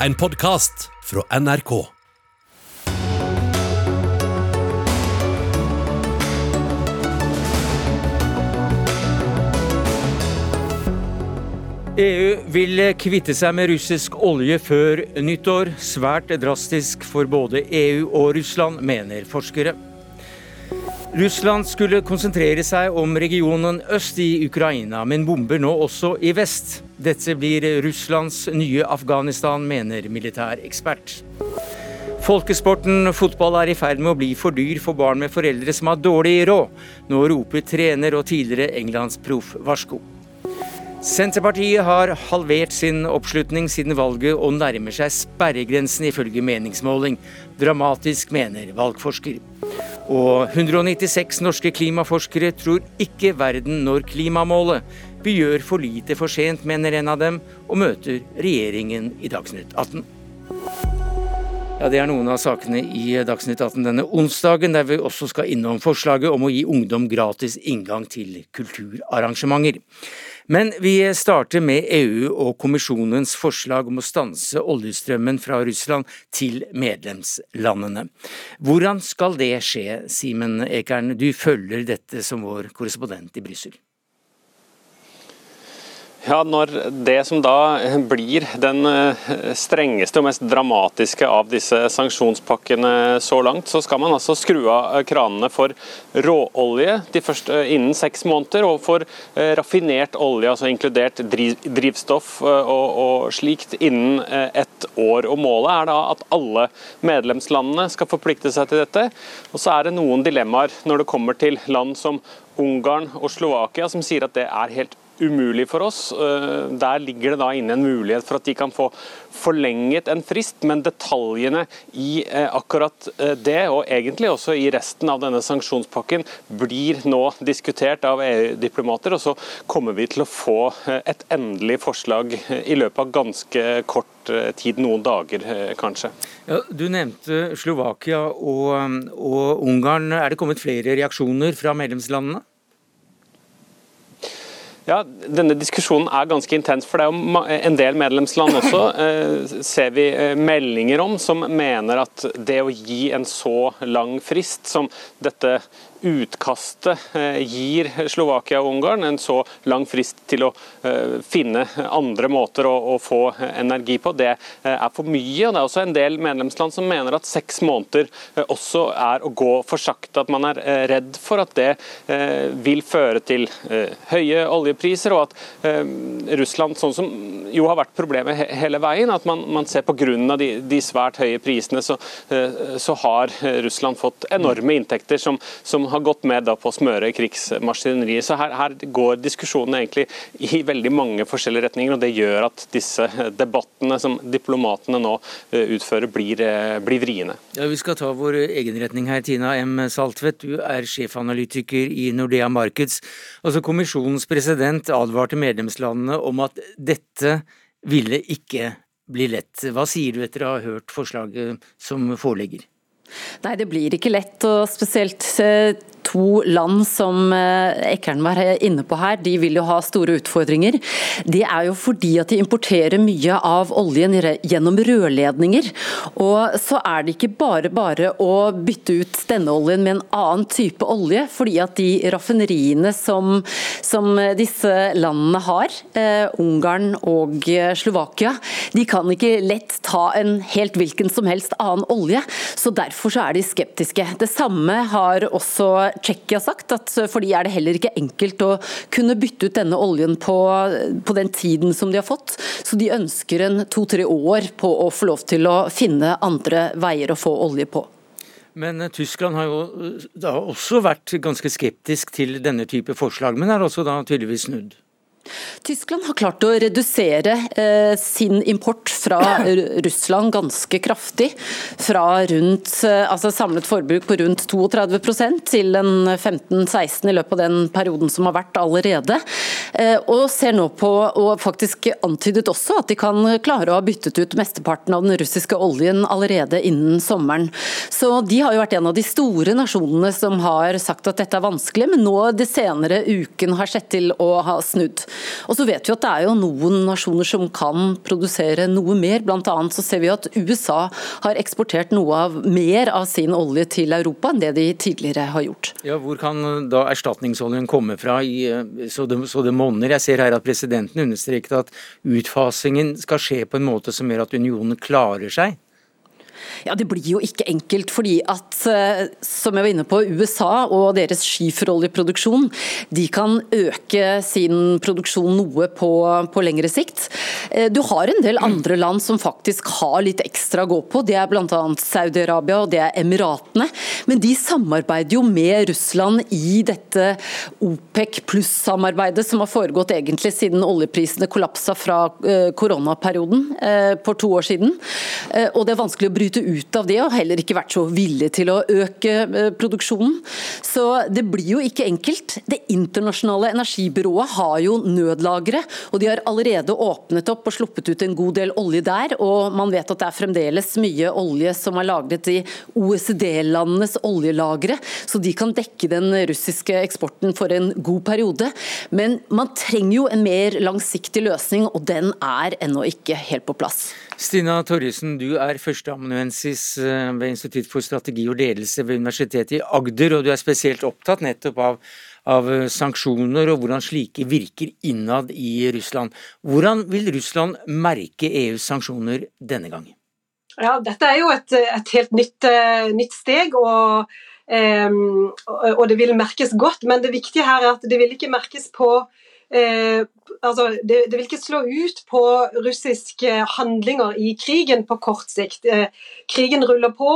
En podkast fra NRK. EU vil kvitte seg med russisk olje før nyttår. Svært drastisk for både EU og Russland, mener forskere. Russland skulle konsentrere seg om regionen øst i Ukraina, men bomber nå også i vest. Dette blir Russlands nye Afghanistan, mener militærekspert. Folkesporten fotball er i ferd med å bli for dyr for barn med foreldre som har dårlig råd. Nå roper trener og tidligere Englandsproff varsko. Senterpartiet har halvert sin oppslutning siden valget og nærmer seg sperregrensen ifølge meningsmåling. Dramatisk, mener valgforsker. Og 196 norske klimaforskere tror ikke verden når klimamålet. Vi gjør for lite for sent, mener en av dem, og møter regjeringen i Dagsnytt 18. Ja, Det er noen av sakene i Dagsnytt 18 denne onsdagen, der vi også skal innom forslaget om å gi ungdom gratis inngang til kulturarrangementer. Men vi starter med EU og kommisjonens forslag om å stanse oljestrømmen fra Russland til medlemslandene. Hvordan skal det skje, Simen Ekern? Du følger dette som vår korrespondent i Brussel. Ja, Når det som da blir den eh, strengeste og mest dramatiske av disse sanksjonspakkene så langt, så skal man altså skru av kranene for råolje første eh, innen seks måneder, og for eh, raffinert olje, altså inkludert drivstoff og, og slikt, innen ett år. Og Målet er da at alle medlemslandene skal forplikte seg til dette. Og så er det noen dilemmaer når det kommer til land som Ungarn og Slovakia, som sier at det er helt umulig for oss. Eh, der ligger det da inne en mulighet for at de kan få forlenget en frist, men detaljene i eh, akkurat eh, det, og egentlig også i resten av denne sanksjonspakken, blir nå diskutert av EU-diplomater. og Så kommer vi til å få et endelig forslag i løpet av ganske kort tid, noen dager kanskje. Ja, du nevnte Slovakia og, og Ungarn. Er det kommet flere reaksjoner fra medlemslandene? Ja, Denne diskusjonen er ganske intens. for det er jo En del medlemsland også eh, ser vi eh, meldinger om som mener at det å gi en så lang frist som dette utkastet eh, gir Slovakia og Ungarn en så lang frist til å eh, finne andre måter å, få energi på. Det eh, er for mye. og Det er også en del medlemsland som mener at seks måneder også er å gå for sakte. At man er redd for at det vil føre til høye oljepriser, og at Russland, sånn som jo har vært problemet hele veien, at man, man ser pga. De, de svært høye prisene, så, så har Russland fått enorme inntekter som, som har gått med på å smøre krigsmaskineriet. Så her, her, går diskusjonen egentlig i veldig mange forskjellige retninger, og det gjør at disse debattene som diplomatene nå eh, utfører, blir, eh, blir vriene. Ja, vi skal ta vår egen retning her. Tina M. Saltvedt, du er sjefanalytiker i Nordea Markets. Altså Kommisjonens president advarte medlemslandene om at dette ville ikke bli lett. Hva sier du etter å ha hørt forslaget som foreligger? Nei, det blir ikke lett, og spesielt eh, to land som Ekern Ekkern var inne på her, de vil jo ha store utfordringer. Det er jo fordi at de importerer mye av oljen gjennom rørledninger. Og så er det ikke bare bare å bytte ut denne oljen med en annen type olje, fordi at de raffineriene som, som disse landene har, eh, Ungarn og Slovakia, de kan ikke lett ta en helt hvilken som helst annen olje. Så derfor så er de skeptiske. Det samme har også Tsjekkia sagt, at for de er det heller ikke enkelt å kunne bytte ut denne oljen på, på den tiden som de har fått. Så de ønsker en to-tre år på å få lov til å finne andre veier å få olje på. Men eh, Tyskland har jo eh, da også vært ganske skeptisk til denne type forslag, men er også da tydeligvis snudd? Tyskland har klart å redusere eh, sin import fra Russland ganske kraftig. Fra rundt, eh, altså samlet forbruk på rundt 32% til en 15-16 i løpet av den perioden som har vært allerede. Eh, og ser nå på, og faktisk antydet også, at de kan klare å ha byttet ut mesteparten av den russiske oljen allerede innen sommeren. Så de har jo vært en av de store nasjonene som har sagt at dette er vanskelig, men nå de senere uken har sett til å ha snudd. Og så vet vi at det er jo noen nasjoner som kan produsere noe mer. Blant annet så ser vi at USA har eksportert noe av mer av sin olje til Europa enn det de tidligere har gjort. Ja, Hvor kan da erstatningsoljen komme fra, i, eh, så, det, så det monner? Jeg ser her at presidenten understreket at utfasingen skal skje på en måte som gjør at unionen klarer seg. Ja, Det blir jo ikke enkelt, fordi at eh, som jeg var inne på, USA og deres skiferoljeproduksjon de kan øke sin produksjon noe på, på lengre sikt. Eh, du har en del andre land som faktisk har litt ekstra å gå på. Det er bl.a. Saudi-Arabia og det er Emiratene. Men de samarbeider jo med Russland i dette OPEC pluss-samarbeidet som har foregått egentlig siden oljeprisene kollapsa fra eh, koronaperioden for to år siden. Og det er vanskelig å bryte bryte ut av det, og heller ikke vært så villig til å øke eh, produksjonen. Så det blir jo ikke enkelt. Det internasjonale energibyrået har jo nødlagre, og de har allerede åpnet opp og sluppet ut en god del olje der. Og man vet at det er fremdeles mye olje som er lagret i OECD-landenes oljelagre, så de kan dekke den russiske eksporten for en god periode. Men man trenger jo en mer langsiktig løsning, og den er ennå ikke helt på plass. Stina Torjussen, du er førsteamanuensis eh, ved Institutt for strategi og ledelse ved Universitetet i Agder, og du er spesielt opptatt nettopp av, av eh, sanksjoner og hvordan slike virker innad i Russland. Hvordan vil Russland merke EUs sanksjoner denne gangen? Ja, Dette er jo et, et helt nytt, eh, nytt steg. og, um, og det vil merkes godt, men det viktige her er at det vil ikke merkes på altså, det, det, vil ikke slå ut på russiske handlinger i krigen på kort sikt. Eh, krigen ruller på.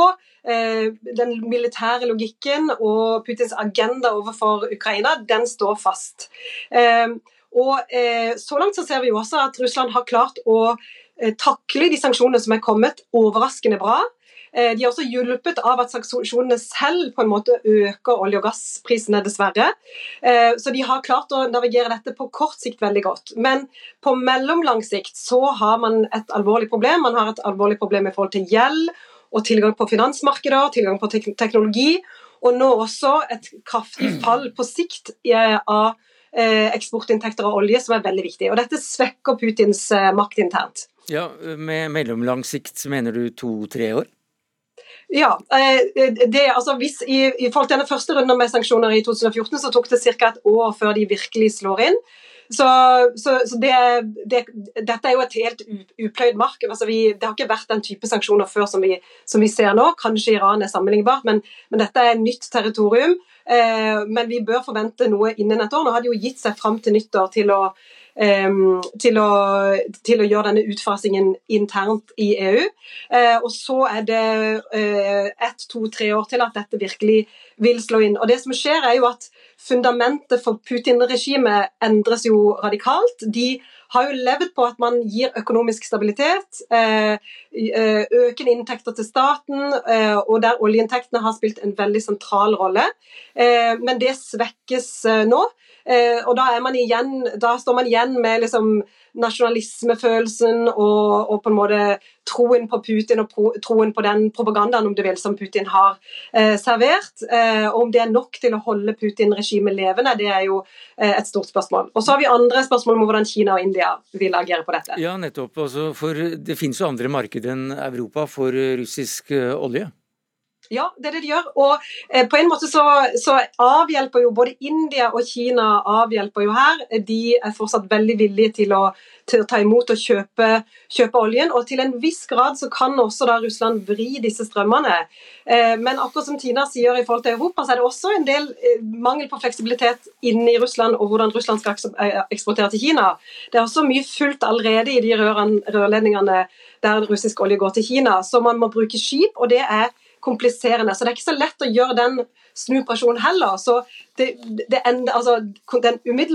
Eh, den militære logikken og Putins agenda overfor Ukraina, den står fast. Eh, og eh, Så langt så ser vi jo også at Russland har klart å eh, takle de sanksjonene som er kommet, overraskende bra. Eh, de er også hjulpet av at sanksjonene selv på en måte øker olje- og gassprisene, dessverre. Eh, så de har klart å navigere dette på kort sikt veldig godt. Men på mellomlang sikt så har man et alvorlig problem. Man har et alvorlig problem i forhold til gjeld og tilgang på finansmarkeder, tilgang på teknologi, og nå også et kraftig fall på sikt av eh, eksportinntekter av olje, som er veldig viktig. Og Dette svekker Putins makt internt. Ja, Med mellomlang sikt mener du to-tre år? Ja, eh, det, altså hvis i, i forhold til denne første runden med sanksjoner i 2014, så tok det ca. et år før de virkelig slår inn. Så, så, så det, det, dette er jo et helt upløyd mark. Altså vi, det har ikke vært den type sanksjoner før som vi, som vi ser nå. Kanskje Iran er sammenlignbart, men, men dette er nytt territorium. Eh, men vi bør forvente noe innen et år. Nå har de jo gitt seg fram til nyttår til å til å, til, å, gjøre denne utfasingen internt i EU. Eh, og så er det eh, ett, to, tre år til at dette virkelig vil slå inn. Og det som skjer er jo at Fundamentet for Putin-regimet endres jo radikalt. De har jo levd på at man gir økonomisk stabilitet, eh, økende inntekter til staten, og der oljeinntektene har spilt en veldig sentral rolle. Men det svekkes nå. Eh, og da, igjen, da, står man igjen med liksom nasjonalismefølelsen og, og, på en måte troen på Putin og pro, troen på den propagandaen om du vil, som Putin har eh, servert. Eh, og Om det er nok til å holde Putin-regimet levende, det er jo eh, et stort spørsmål. Og Så har vi andre spørsmål om hvordan Kina og India vil agere på dette. Ja, nettopp. Altså, for Det finnes jo andre marked enn Europa for russisk eh, olje? Ja, det er det de gjør. Og eh, på en måte så, så, avhjelper jo både India og Kina avhjelper jo her. De er fortsatt veldig villige til å, til å ta imot og kjøpe, kjøpe, oljen. Og til en viss grad så kan også da Russland vri disse strømmene. Eh, men akkurat som Tina sier i forhold til Europa, så er det også en del eh, mangel på fleksibilitet inne i Russland og hvordan Russland skal eh, eksportere til Kina. Det er også mye fullt allerede i de rørledningene der russisk olje går til Kina, så man må bruke skip. og det er kompliserende. Så det er ikke så lett å gjøre den snuoperasjonen heller. Så det, det ender, altså,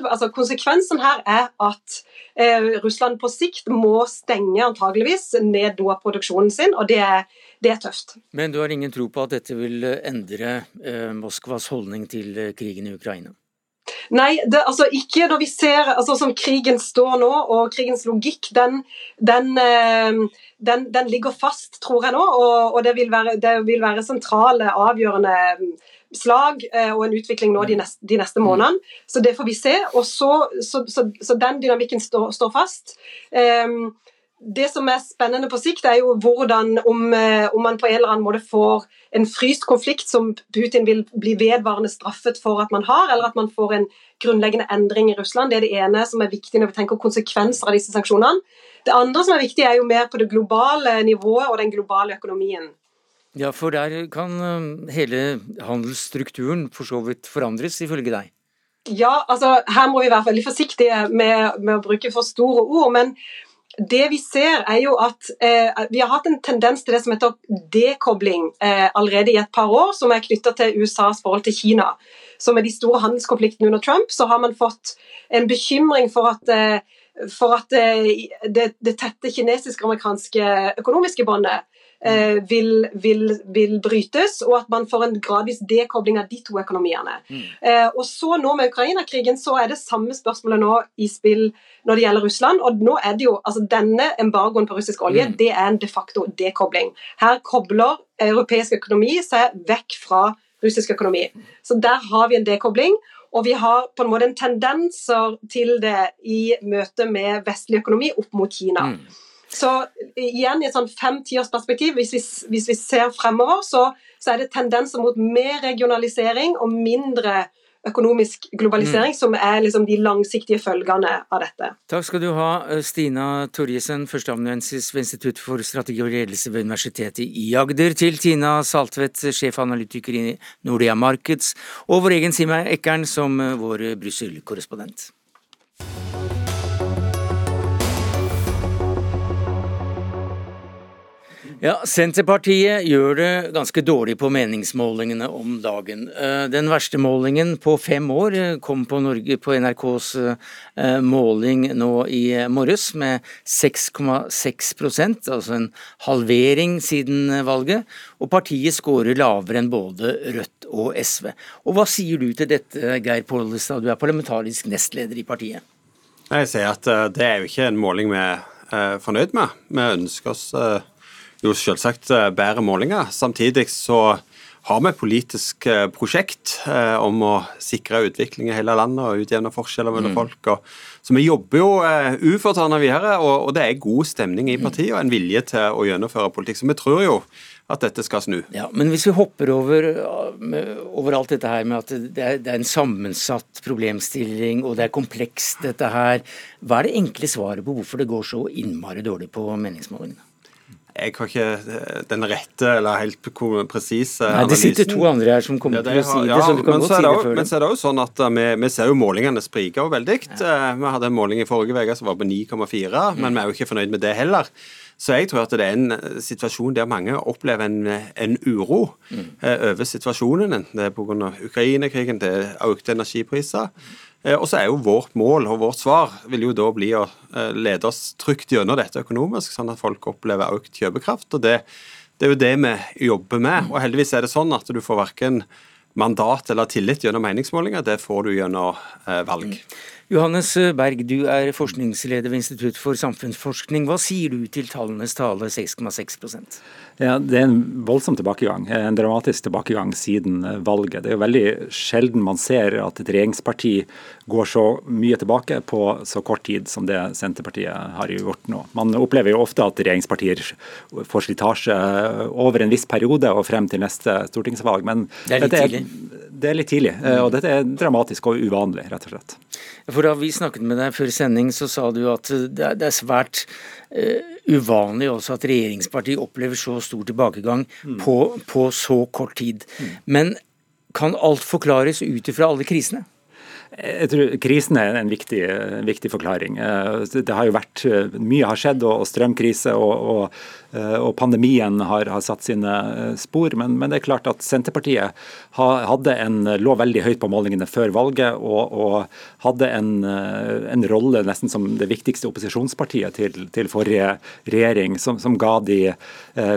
altså, konsekvensen her er at eh, Russland på sikt må stenge antageligvis ned noe av produksjonen sin, og det er, det er, tøft. Men du har ingen tro på at dette vil endre eh, Moskvas holdning til eh, krigen i Ukraina? Nei, det, altså ikke når vi ser altså som krigen står nå, og krigens logikk, den, den, eh, den, den ligger fast, tror jeg nå. Og, og det, vil være, det, vil være, sentrale, avgjørende slag eh, og en utvikling nå de neste, de neste månedene. Så det får vi se. Og så, så, så, så den dynamikken står, står fast. Um, det som er spennende på sikt, er jo hvordan om, eh, om, man på en eller annen måte får en fryst konflikt som Putin vil bli vedvarende straffet for at man har, eller at man får en grunnleggende endring i Russland. Det er det ene som er viktig når vi tenker konsekvenser av disse sanksjonene. Det andre som er viktig, er jo mer på det globale nivået og den globale økonomien. Ja, for der kan eh, hele handelsstrukturen for så vidt forandres, ifølge deg? Ja, altså her må vi være veldig forsiktige med, med å bruke for store ord. men det vi ser er jo at eh, Vi har hatt en tendens til det som heter dekobling eh, allerede i et par år, som er knytta til USAs forhold til Kina. Så med de store handelskonfliktene under Trump, så har man fått en bekymring for at, eh, for at eh, det, det, tette kinesisk-amerikanske økonomiske båndet vil, vil, vil, brytes, og at man får en gradvis dekobling av de to økonomiene. Mm. Eh, og så nå med Ukraina-krigen så er det samme spørsmålet nå i spill når det gjelder Russland. og nå er det jo, altså Denne embargoen på russisk olje mm. det er en de facto dekobling. Her kobler europeisk økonomi seg vekk fra russisk økonomi. Så der har vi en dekobling. Og vi har på en måte en tendenser til det i møte med vestlig økonomi opp mot Kina. Mm. Så igjen i et sånn fem-tiårsperspektiv, hvis, hvis, vi ser fremover, så, så, er det tendenser mot mer regionalisering og mindre økonomisk globalisering, mm. som er liksom de langsiktige følgene av dette. Takk skal du ha, Stina Torjesen, førsteamanuensis ved Institutt for strategi og ledelse ved Universitetet i Agder, til Tina Saltvedt, sjefanalytiker i Nordea Markets, og vår egen Sima Ekkern som vår Brussel-korrespondent. Ja, Senterpartiet gjør det ganske dårlig på meningsmålingene om dagen. Eh, den verste målingen på fem år eh, kom på, Norge, på NRKs eh, måling nå i morges, med 6,6% altså en halvering siden valget. Og partiet skårer lavere enn både Rødt og SV. Og Hva sier du til dette, Geir Pollestad, du er parlamentarisk nestleder i partiet? Jeg sier at det er jo ikke en måling vi er fornøyd med. Vi ønsker oss jo selvsagt eh, bedre målinger. Samtidig så har vi et politisk eh, prosjekt eh, om å sikre utvikling i hele landet og utjevne forskjeller mellom mm. folk. Og, så vi jobber jo uh, ufortrødent videre, og, og, det er god stemning i partiet og en vilje til å gjennomføre politikk. Så vi tror jo at dette skal snu. Ja, Men hvis vi hopper over, over alt dette her med at det er, det er, en sammensatt problemstilling, og det er komplekst dette her, hva er det enkle svaret på hvorfor det går så innmari dårlig på meningsmålingene? Jeg har ikke eh, den rette eller helt presise analysen. Det sitter to andre her som kommer ja, til å si det, ja, så du kan godt si det før Men så er det jo sånn at eh, vi, vi ser jo målingene spriker veldig. Ja. Eh, vi hadde en måling i forrige uke som var på 9,4, mm. men vi er jo ikke fornøyd med det heller. Så jeg tror at det er en situasjon der mange opplever en, en uro mm. over situasjonen. Enten det er pga. Ukraina-krigen, det er økte energipriser. Eh, og så er jo vårt mål og vårt svar vil jo da bli å eh, lede oss trygt gjennom dette økonomisk, sånn at folk opplever økt kjøpekraft. og det, det er jo det vi jobber med. Og heldigvis er det sånn at du får verken mandat eller tillit gjennom meningsmålinger. Det får du gjennom eh, valg. Johannes Berg, du er forskningsleder ved Institutt for samfunnsforskning. Hva sier du til tallenes tale 6,6% ja, Det er en voldsom tilbakegang. En dramatisk tilbakegang siden valget. Det er jo veldig sjelden man ser at et regjeringsparti går så mye tilbake på så kort tid som det Senterpartiet har gjort nå. Man opplever jo ofte at regjeringspartier får slitasje over en viss periode og frem til neste stortingsvalg. Men det er litt tidlig. Det er litt tidlig, og dette er dramatisk og uvanlig, rett og slett. For Da vi snakket med deg før sending, så sa du at det er svært uh, uvanlig også at regjeringspartiet opplever så stor tilbakegang mm. på, på, så kort tid. Mm. Men kan alt forklares ut ifra alle krisene? Jeg tror Krisen er en viktig, en viktig, forklaring. Eh, det har jo vært, Mye har skjedd, og strømkrise og, og Eh, og pandemien har, har satt sine eh, spor. Men, men, det er klart at Senterpartiet hadde en, lå veldig høyt på målingene før valget, og, og hadde en, eh, en, rolle nesten som det viktigste opposisjonspartiet til, til forrige regjering, som, som, ga de,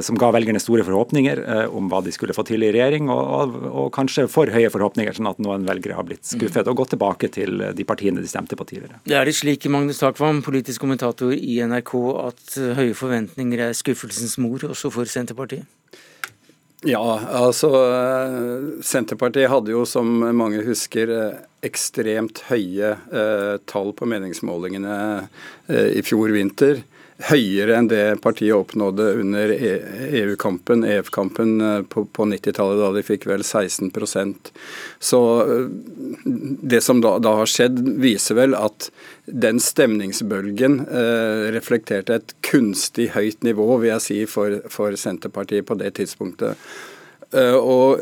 som, ga velgerne store forhåpninger om hva de skulle få til i regjering, og, kanskje for høye forhåpninger, sånn at noen velgere har blitt skuffet og gått tilbake tilbake til de partiene de stemte på tidligere. Det er det slik, Magnus Takvam, politisk kommentator i NRK, at høye forventninger er skuffelsens mor også for Senterpartiet? Ja, altså Senterpartiet hadde jo, som mange husker, ekstremt høye eh, tall på meningsmålingene eh, i fjor vinter høyere enn det partiet oppnådde under EU-kampen, EF-kampen eh, på, på 90-tallet, da de fikk vel 16% Så eh, det som da, da, har skjedd, viser vel at den stemningsbølgen eh, reflekterte et kunstig høyt nivå, vil jeg si, for, for Senterpartiet på det tidspunktet. Eh, og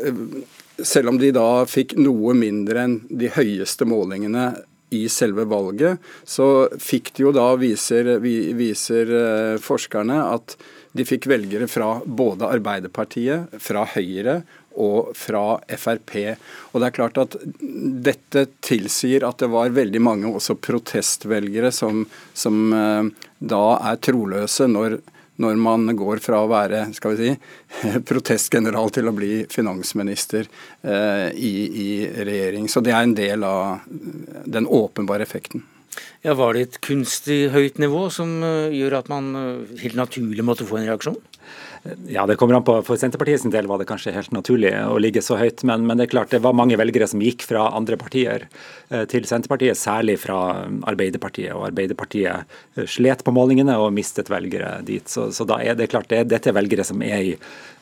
selv om de da fikk noe mindre enn de høyeste målingene i selve valget, så fikk de jo da, viser, viser eh, forskerne, at de fikk velgere fra både Arbeiderpartiet, fra Høyre og fra Frp. Og det er klart at Dette tilsier at det var veldig mange også protestvelgere som, som eh, da er troløse når når man går fra å være skal vi si, protestgeneral til å bli finansminister eh, i, i, regjering. Så det er en del av den åpenbare effekten. Ja, Var det et kunstig høyt nivå som uh, gjør at man uh, helt naturlig måtte få en reaksjon? Ja, det kommer an på. For Senterpartiet sin del var det kanskje helt naturlig å ligge så høyt, men, men, det er klart det var mange velgere som gikk fra andre partier eh, til Senterpartiet, særlig fra Arbeiderpartiet. Og Arbeiderpartiet eh, slet på målingene og mistet velgere dit. Så, så da er det klart det, dette er velgere som er i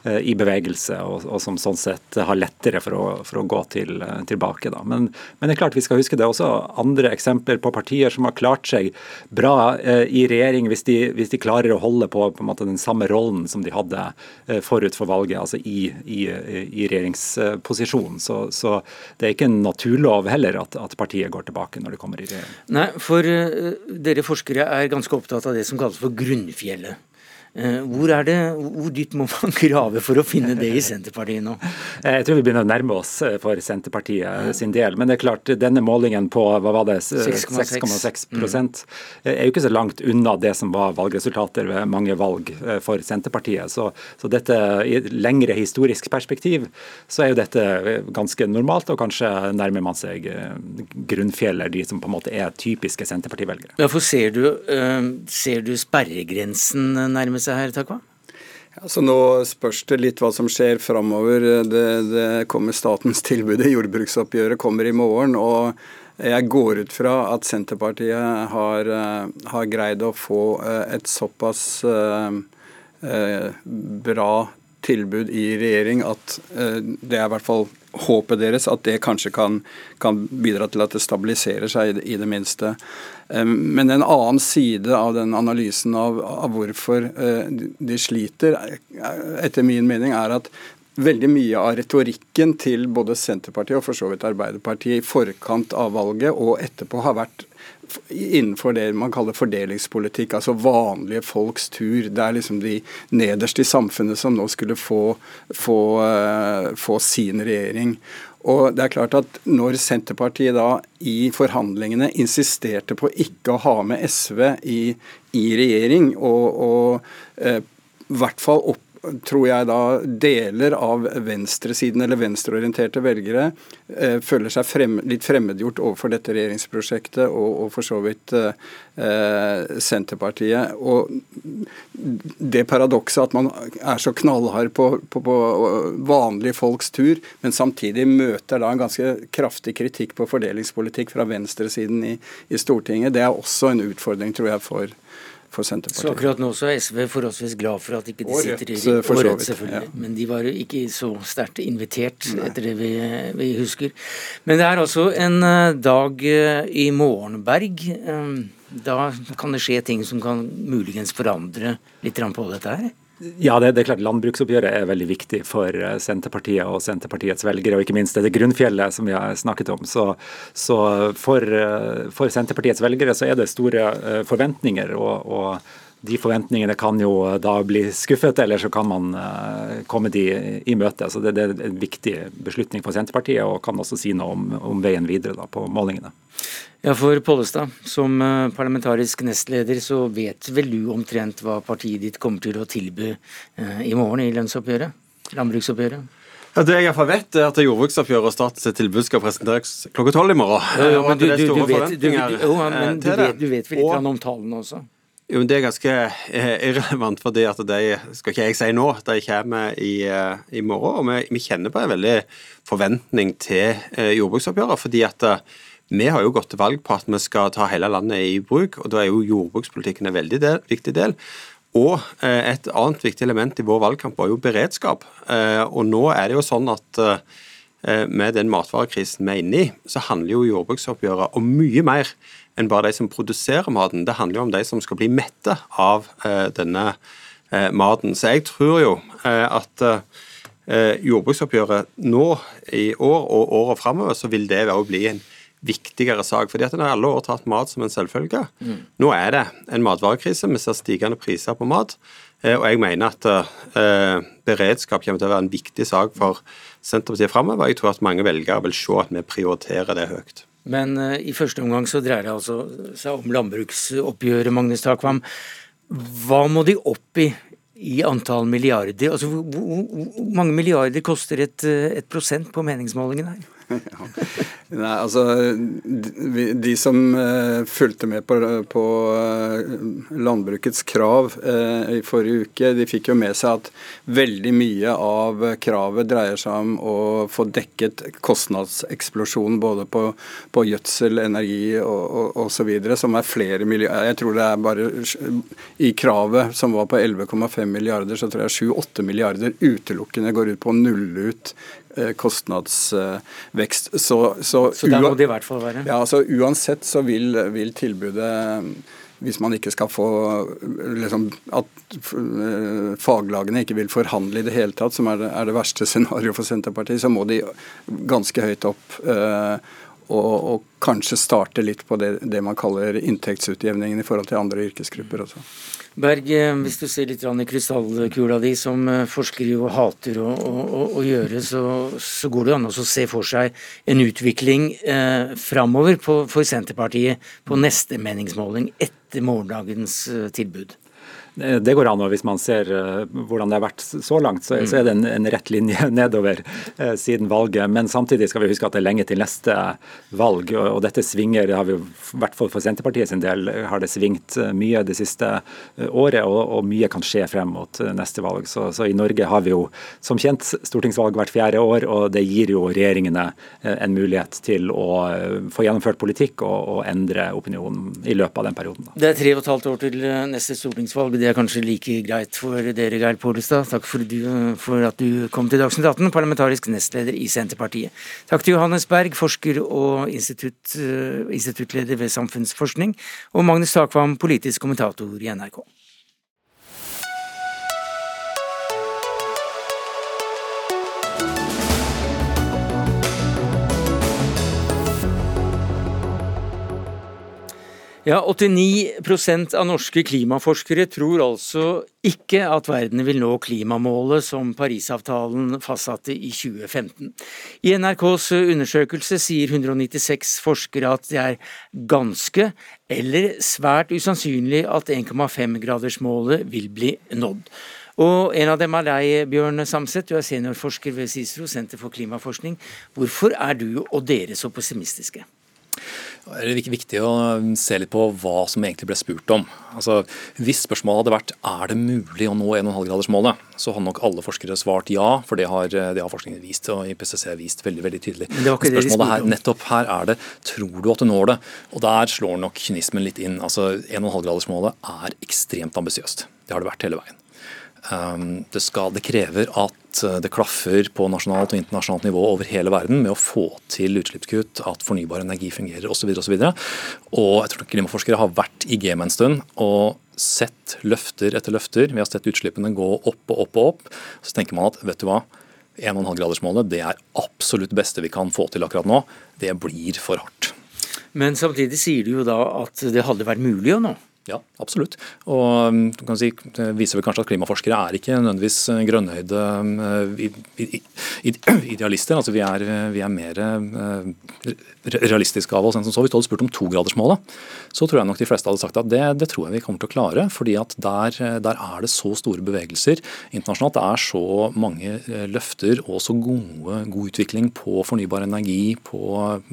i bevegelse, og, og, som sånn sett har lettere for å, for å gå til, eh, tilbake. Men, men, det er klart vi skal huske det er også andre eksempler på partier som har klart seg bra eh, i regjering hvis de, hvis de, klarer å holde på, på den samme rollen som de hadde eh, forut for valget, altså i, i, i regjeringsposisjon. Så, så, det er ikke en naturlov heller at, at, partiet går tilbake når det kommer i regjering. Nei, for dere forskere er ganske opptatt av det som kalles for grunnfjellet. Eh, hvor, er det, hvor dypt må man grave for å finne det i Senterpartiet nå? Eh, jeg tror vi begynner å nærme oss eh, for Senterpartiet sin del. Men det er klart, denne målingen på hva var det, 6,6 mm. er jo ikke så langt unna det som var valgresultater ved mange valg for Senterpartiet. Så, så dette, i et lengre historisk perspektiv så er jo dette ganske normalt, og kanskje nærmer man seg grunnfjeller, de som på en måte er typiske Senterparti-velgere. Ja, for ser du, ser du sperregrensen nærme seg her, Takva? Altså nå spørs det litt hva som skjer framover. Det, det kommer statens tilbud i jordbruksoppgjøret kommer i morgen. og jeg går ut fra at Senterpartiet har, eh, har greid å få eh, et såpass eh, bra tilbud i regjering at det er i hvert fall håpet deres at det kanskje kan, kan bidra til at det stabiliserer seg, i det, i det minste. Men en annen side av den analysen av, av hvorfor eh, de sliter, etter min mening, er at veldig mye av retorikken til både Senterpartiet og for så vidt Arbeiderpartiet i forkant av valget og etterpå har vært innenfor det man kaller fordelingspolitikk, altså vanlige folks tur. Det er liksom de nederst i samfunnet som nå skulle få, få, uh, få sin regjering. Og det er klart at Når Senterpartiet da i forhandlingene insisterte på ikke å ha med SV i, i regjering, og, og eh, i hvert fall opp tror jeg da deler av venstresiden eller venstreorienterte velgere eh, føler seg frem, litt fremmedgjort overfor dette regjeringsprosjektet og, og for så vidt eh, Senterpartiet. Og det paradokset at man er så knallhard på, på, på, vanlige folks tur, men samtidig møter da en ganske kraftig kritikk på fordelingspolitikk fra venstresiden i, i Stortinget, det er også en utfordring, tror jeg, for for Senterpartiet. Så akkurat nå så er SV forholdsvis glad for at ikke de sitter i. Og Rødt, selvfølgelig. Ja. Men de var jo ikke så sterkt invitert, Nei. etter det vi, vi, husker. Men det er altså en eh, dag eh, i Morgenberg. Eh, da kan det skje ting som kan muligens forandre litt på dette her? Ja, det, det, er klart Landbruksoppgjøret er veldig viktig for eh, Senterpartiet og Senterpartiets velgere, og ikke minst det grunnfjellet som vi har snakket om. Så, så for, eh, for, Senterpartiets velgere så er det store eh, forventninger. og, og de forventningene kan jo da bli skuffet, eller så kan man komme de i møte. Så det, det, er en viktig beslutning for Senterpartiet, og kan også si noe om, om veien videre da, på målingene. Ja, for Pollestad, som eh, parlamentarisk nestleder, så vet vel du omtrent hva partiet ditt kommer til å tilby eh, i morgen i lønnsoppgjøret? Landbruksoppgjøret? Ja, det jeg iallfall vet, er at jordbruksoppgjøret og statens tilbud skal presenteres klokka tolv i morgen. Jo, jo, men du, du, du, vet, du, eh, vet, vel litt om tallene også? Jo, Det er ganske eh, irrelevant, fordi at de skal ikke jeg si nå. De kommer i, eh, i morgen. Og vi, vi kjenner på en veldig forventning til eh, jordbruksoppgjøret. fordi at vi har jo gått til valg på at vi skal ta hele landet i bruk, og da er jo jordbrukspolitikken en veldig del, viktig del. Og et annet viktig element i vår valgkamp var jo beredskap. Og nå er det jo sånn at med den matvarekrisen vi er inne i, så handler jo jordbruksoppgjøret om mye mer enn bare de som produserer maten. Det handler jo om de som skal bli mette av eh, denne eh, maten. Så jeg tror jo eh, at eh, jordbruksoppgjøret nå i år og året framover, så vil det også bli en viktigere sak. fordi at En har alle år tatt mat som en selvfølge. Nå er det en matvarekrise. Vi ser stigende priser på mat. Eh, Og jeg mener at eh, beredskap kommer til å være en viktig sak for Senterpartiet framover. Jeg tror at mange velgere vil se at vi prioriterer det høyt. Men eh, i første omgang så dreier det altså seg om landbruksoppgjøret, Magnus Takvam. Hva må de opp i i antall milliarder? Altså, hvor, mange milliarder koster et, eh, et prosent på meningsmålingen her? Nei, altså De, de som eh, fulgte med på, på eh, landbrukets krav eh, i forrige uke, de fikk jo med seg at veldig mye av kravet dreier seg om å få dekket kostnadseksplosjonen både på, på gjødsel, energi og, videre, som er flere milliarder. Jeg tror det er bare i kravet som var på 11,5 milliarder, så tror jeg 7-8 milliarder utelukkende går ut på å nulle ut kostnadsvekst. Så, så, Så der må det i hvert fall være. ja, altså Uansett så vil, vil tilbudet hvis man ikke skal få liksom, At eh, faglagene ikke vil forhandle i det hele tatt, som er det, er det verste scenarioet for Senterpartiet, så må de ganske høyt opp. eh, og, og kanskje starte litt på det, det man kaller inntektsutjevningen i forhold til andre yrkesgrupper også. Berg, eh, hvis du ser litt i krystallkula di, som forskere forsker jo hater å, å, å, gjøre, så, så går det an å se for seg en utvikling eh, framover på, for Senterpartiet på neste meningsmåling etter morgendagens eh, tilbud. Det det går an, og hvis man ser eh, hvordan det har vært så langt, så, så er det en, en rett linje nedover eh, siden valget. Men samtidig skal vi huske at det er lenge til neste valg, og, og dette svinger. I hvert fall for Senterpartiet sin del har det svingt eh, mye det siste eh, året, og, og mye kan skje frem mot eh, neste valg. Så, så i Norge har vi jo som kjent stortingsvalg hvert fjerde år, og det gir jo regjeringene eh, en mulighet til å eh, få gjennomført politikk og, og endre opinionen i løpet av den perioden. Det er tre og et halvt år til eh, neste stortingsvalg. Det er kanskje like greit for dere, Geir Pollestad. Takk for, du, for at du kom til Dagsnytt 18, parlamentarisk nestleder i Senterpartiet. Takk til Johannes Berg, forsker og institutt, eh, instituttleder ved Samfunnsforskning, og Magnus Takvam, politisk kommentator i NRK. Ja, 89% av norske klimaforskere tror altså ikke at verden vil nå klimamålet som Parisavtalen fastsatte i 2015. I NRKs undersøkelse sier 196 forskere at det er ganske eller svært usannsynlig at 1,5-gradersmålet vil bli nådd. Og en av dem er deg, Bjørn Samset, du er seniorforsker ved CICERO, Senter for klimaforskning. Hvorfor er du og dere så pessimistiske? Er det viktig å se litt på hva som egentlig ble spurt om. Altså, hvis spørsmålet hadde vært er det mulig å nå 1,5-gradersmålet, så hadde nok alle forskere svart ja, for det har, det har forskningen vist og IPCC vist veldig veldig tydelig. Spørsmålet her, nettopp her er det tror du at du når det? Og der slår nok kynismen litt inn. Altså 1,5-gradersmålet er ekstremt ambisiøst. Det har det vært hele veien. Um, det, skal, det krever at uh, det klaffer på nasjonalt og internasjonalt nivå over hele verden med å få til utslippskutt, at fornybar energi fungerer osv. Og, så videre, og, så og jeg tror klimaforskere har vært i gamet en stund og sett løfter etter løfter. Vi har sett utslippene gå opp og opp og opp. Så tenker man at vet du hva, 1,5-gradersmålet det er absolutt beste vi kan få til akkurat nå. Det blir for hardt. Men samtidig sier du jo da at det hadde vært mulig å nå. Ja, absolutt. Og um, du kan si, Det viser vel kanskje at klimaforskere er ikke nødvendigvis grønnøyde uh, idealister. altså Vi er, vi er mer realistiske av oss enn som så. Hvis du hadde spurt om togradersmålet, så tror jeg nok de fleste hadde sagt at det, det tror jeg vi kommer til å klare. fordi at der, der, er det så store bevegelser internasjonalt. Det er så mange løfter og så gode, god utvikling på fornybar energi, på,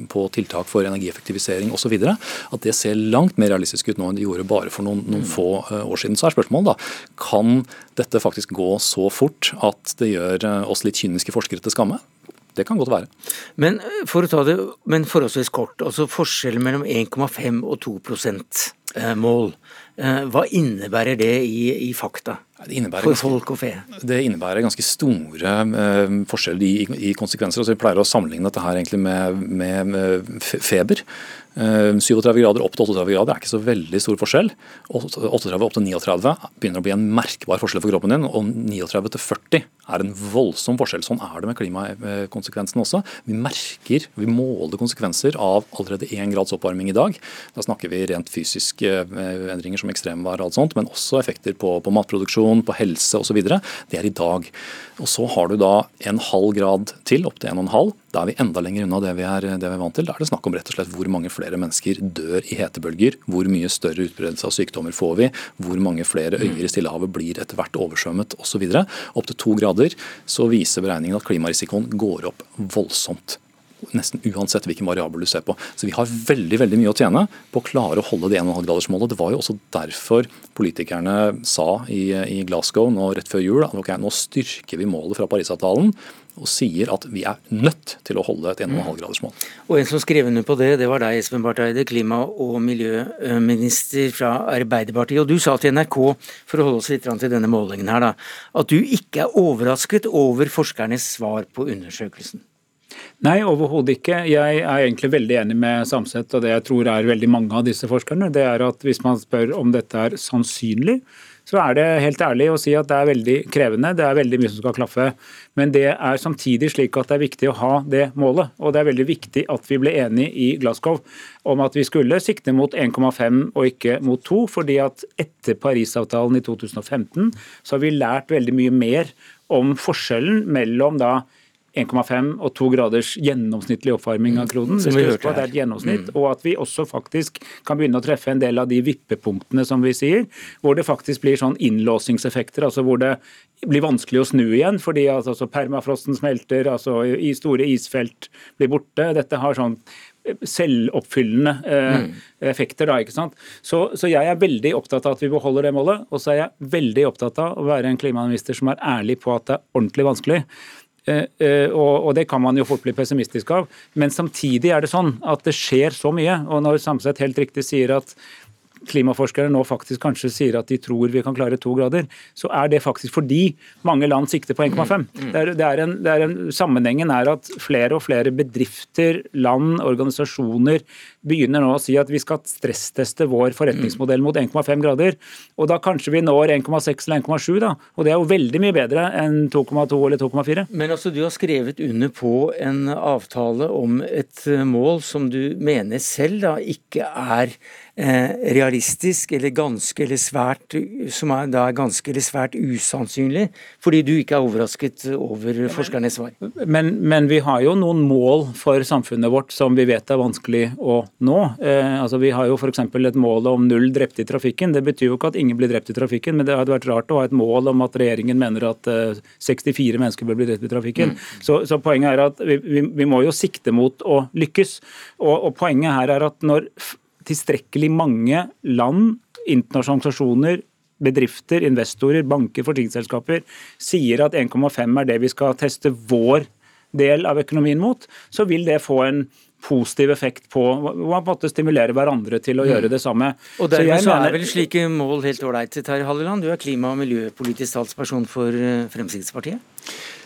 på tiltak for energieffektivisering osv. at det ser langt mer realistisk ut nå enn det gjorde bare bare for noen, noen få eh, år siden. Så er spørsmålet da, kan dette faktisk gå så fort at det gjør eh, oss litt kyniske forskere til skamme? Det kan godt være. Men eh, for å ta det men forholdsvis kort, altså forskjellen mellom 1,5 og 2% mål. Hva innebærer det i, i fakta? for folk og fe? Det innebærer ganske store uh, forskjeller i, i, konsekvenser. Altså, vi pleier å sammenligne dette her egentlig med, med, med feber. 37 eh, grader opp til 38 grader er ikke så veldig stor forskjell. 38 opp til 39 begynner å bli en merkbar forskjell for kroppen din. Og 39 til 40 er en voldsom forskjell. Sånn er det med klimakonsekvensene også. Vi merker, vi måler konsekvenser av allerede én grads oppvarming i dag. Da snakker vi rent fysiske eh, endringer som ekstremvær og alt sånt, men også effekter på, på matproduksjon, på helse osv. Det er i dag. Og så har du da en halv grad til, opp til 1,5 da er vi enda lenger unna det vi, er, det vi er vant til. Da er det snakk om rett og slett hvor mange flere mennesker dør i hetebølger. Hvor mye større utbredelse av sykdommer får vi. Hvor mange flere øyer i Stillehavet blir etter hvert oversvømmet osv. Opp til to grader så viser beregningen at klimarisikoen går opp voldsomt nesten uansett hvilken variabel du ser på. Så vi har veldig veldig mye å tjene på å klare å holde det 1,5-gradersmålet. Det var jo også derfor politikerne sa i, i Glasgow nå rett før jul at okay, nå styrker vi målet fra Parisavtalen og sier at vi er nødt til å holde et 1,5-gradersmål. Og En som skrev under på det, det var deg, Espen Barth Eide, klima- og miljøminister fra Arbeiderpartiet. Og Du sa til NRK, for å holde oss litt til denne målingen her, da, at du ikke er overrasket over forskernes svar på undersøkelsen. Nei, overhodet ikke. Jeg er egentlig veldig enig med Samset og det jeg tror er veldig mange av disse forskerne. Det er at hvis man spør om dette er sannsynlig, så er det helt ærlig å si at det er veldig krevende. Det er veldig mye som skal klaffe. Men det er samtidig slik at det er viktig å ha det målet. Og det er veldig viktig at vi ble enige i Glasgow om at vi skulle sikte mot 1,5 og ikke mot 2. fordi at etter Parisavtalen i 2015 så har vi lært veldig mye mer om forskjellen mellom da 1,5 og 2 graders gjennomsnittlig oppvarming av kloden. Vi skal huske på at det er et gjennomsnitt, mm. Og at vi også faktisk kan begynne å treffe en del av de vippepunktene som vi sier, hvor det faktisk blir sånn innlåsingseffekter. altså hvor det blir vanskelig å snu igjen, fordi altså, permafrosten smelter, altså i store isfelt blir borte. Dette har sånn selvoppfyllende eh, mm. effekter. da, ikke sant? Så, så, jeg er veldig opptatt av at vi beholder det målet. Og så er jeg veldig opptatt av å være en klimaminister som er ærlig på at det er ordentlig vanskelig. Eh, eh, og det kan man jo fort bli pessimistisk av. Men samtidig er det sånn at det skjer så mye. Og når Samset helt riktig sier at klimaforskere nå faktisk kanskje sier at de tror vi kan klare to grader, så er det faktisk fordi mange land sikter på 1,5. Mm. Det det det er sammenhengen er at flere og flere bedrifter, land, organisasjoner begynner nå å si at vi skal stressteste vår forretningsmodell mot 1,5 grader. Og da kanskje vi når 1,6 eller 1,7, da. Og det er jo veldig mye bedre enn 2,2 eller 2,4. Men altså, du har skrevet under på en avtale om et mål som du mener selv da ikke er Eh, realistisk eller ganske eller svært, som er, da er ganske eller svært usannsynlig, fordi du ikke er overrasket over forskernes svar? Men, men, vi har jo noen mål for samfunnet vårt som vi vet er vanskelig å nå. Eh, altså Vi har jo f.eks. et mål om null drepte i trafikken. Det betyr jo ikke at ingen blir drept i trafikken, men det hadde vært rart å ha et mål om at regjeringen mener at eh, 64 mennesker bør bli drept i trafikken. Mm. Så, så, poenget er at vi, vi, vi, må jo sikte mot å lykkes. Og, og poenget her er at når tilstrekkelig mange land, internasjonale organisasjoner, bedrifter, investorer, banker, forsikringsselskaper sier at 1,5 er det vi skal teste vår del av økonomien mot, så vil det få en positiv effekt på en måte stimulere hverandre til å gjøre det samme. Og dermed så, så er vel slike mål helt ålreit, Terje Halleland. Du er klima- og miljøpolitisk talsperson for eh, Fremskrittspartiet?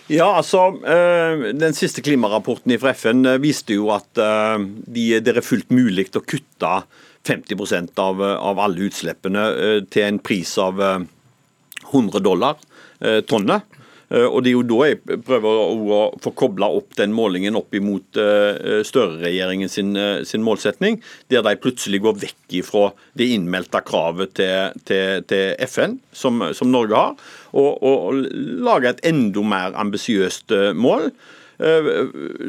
Ja, altså, eh, Den siste klimarapporten fra FN eh, viste jo at eh, det er fullt mulig å kutte 50% av, av alle utslippene til en pris av 100 dollar tonnet. Eh, og Det er jo da jeg prøver å, få kobla opp den målingen opp imot uh, Støre-regjeringen sin, sin, målsetning, der de plutselig går vekk ifra det innmeldte kravet til, til, til FN, som, som, Norge har, og, og, lager et enda mer ambisiøst mål.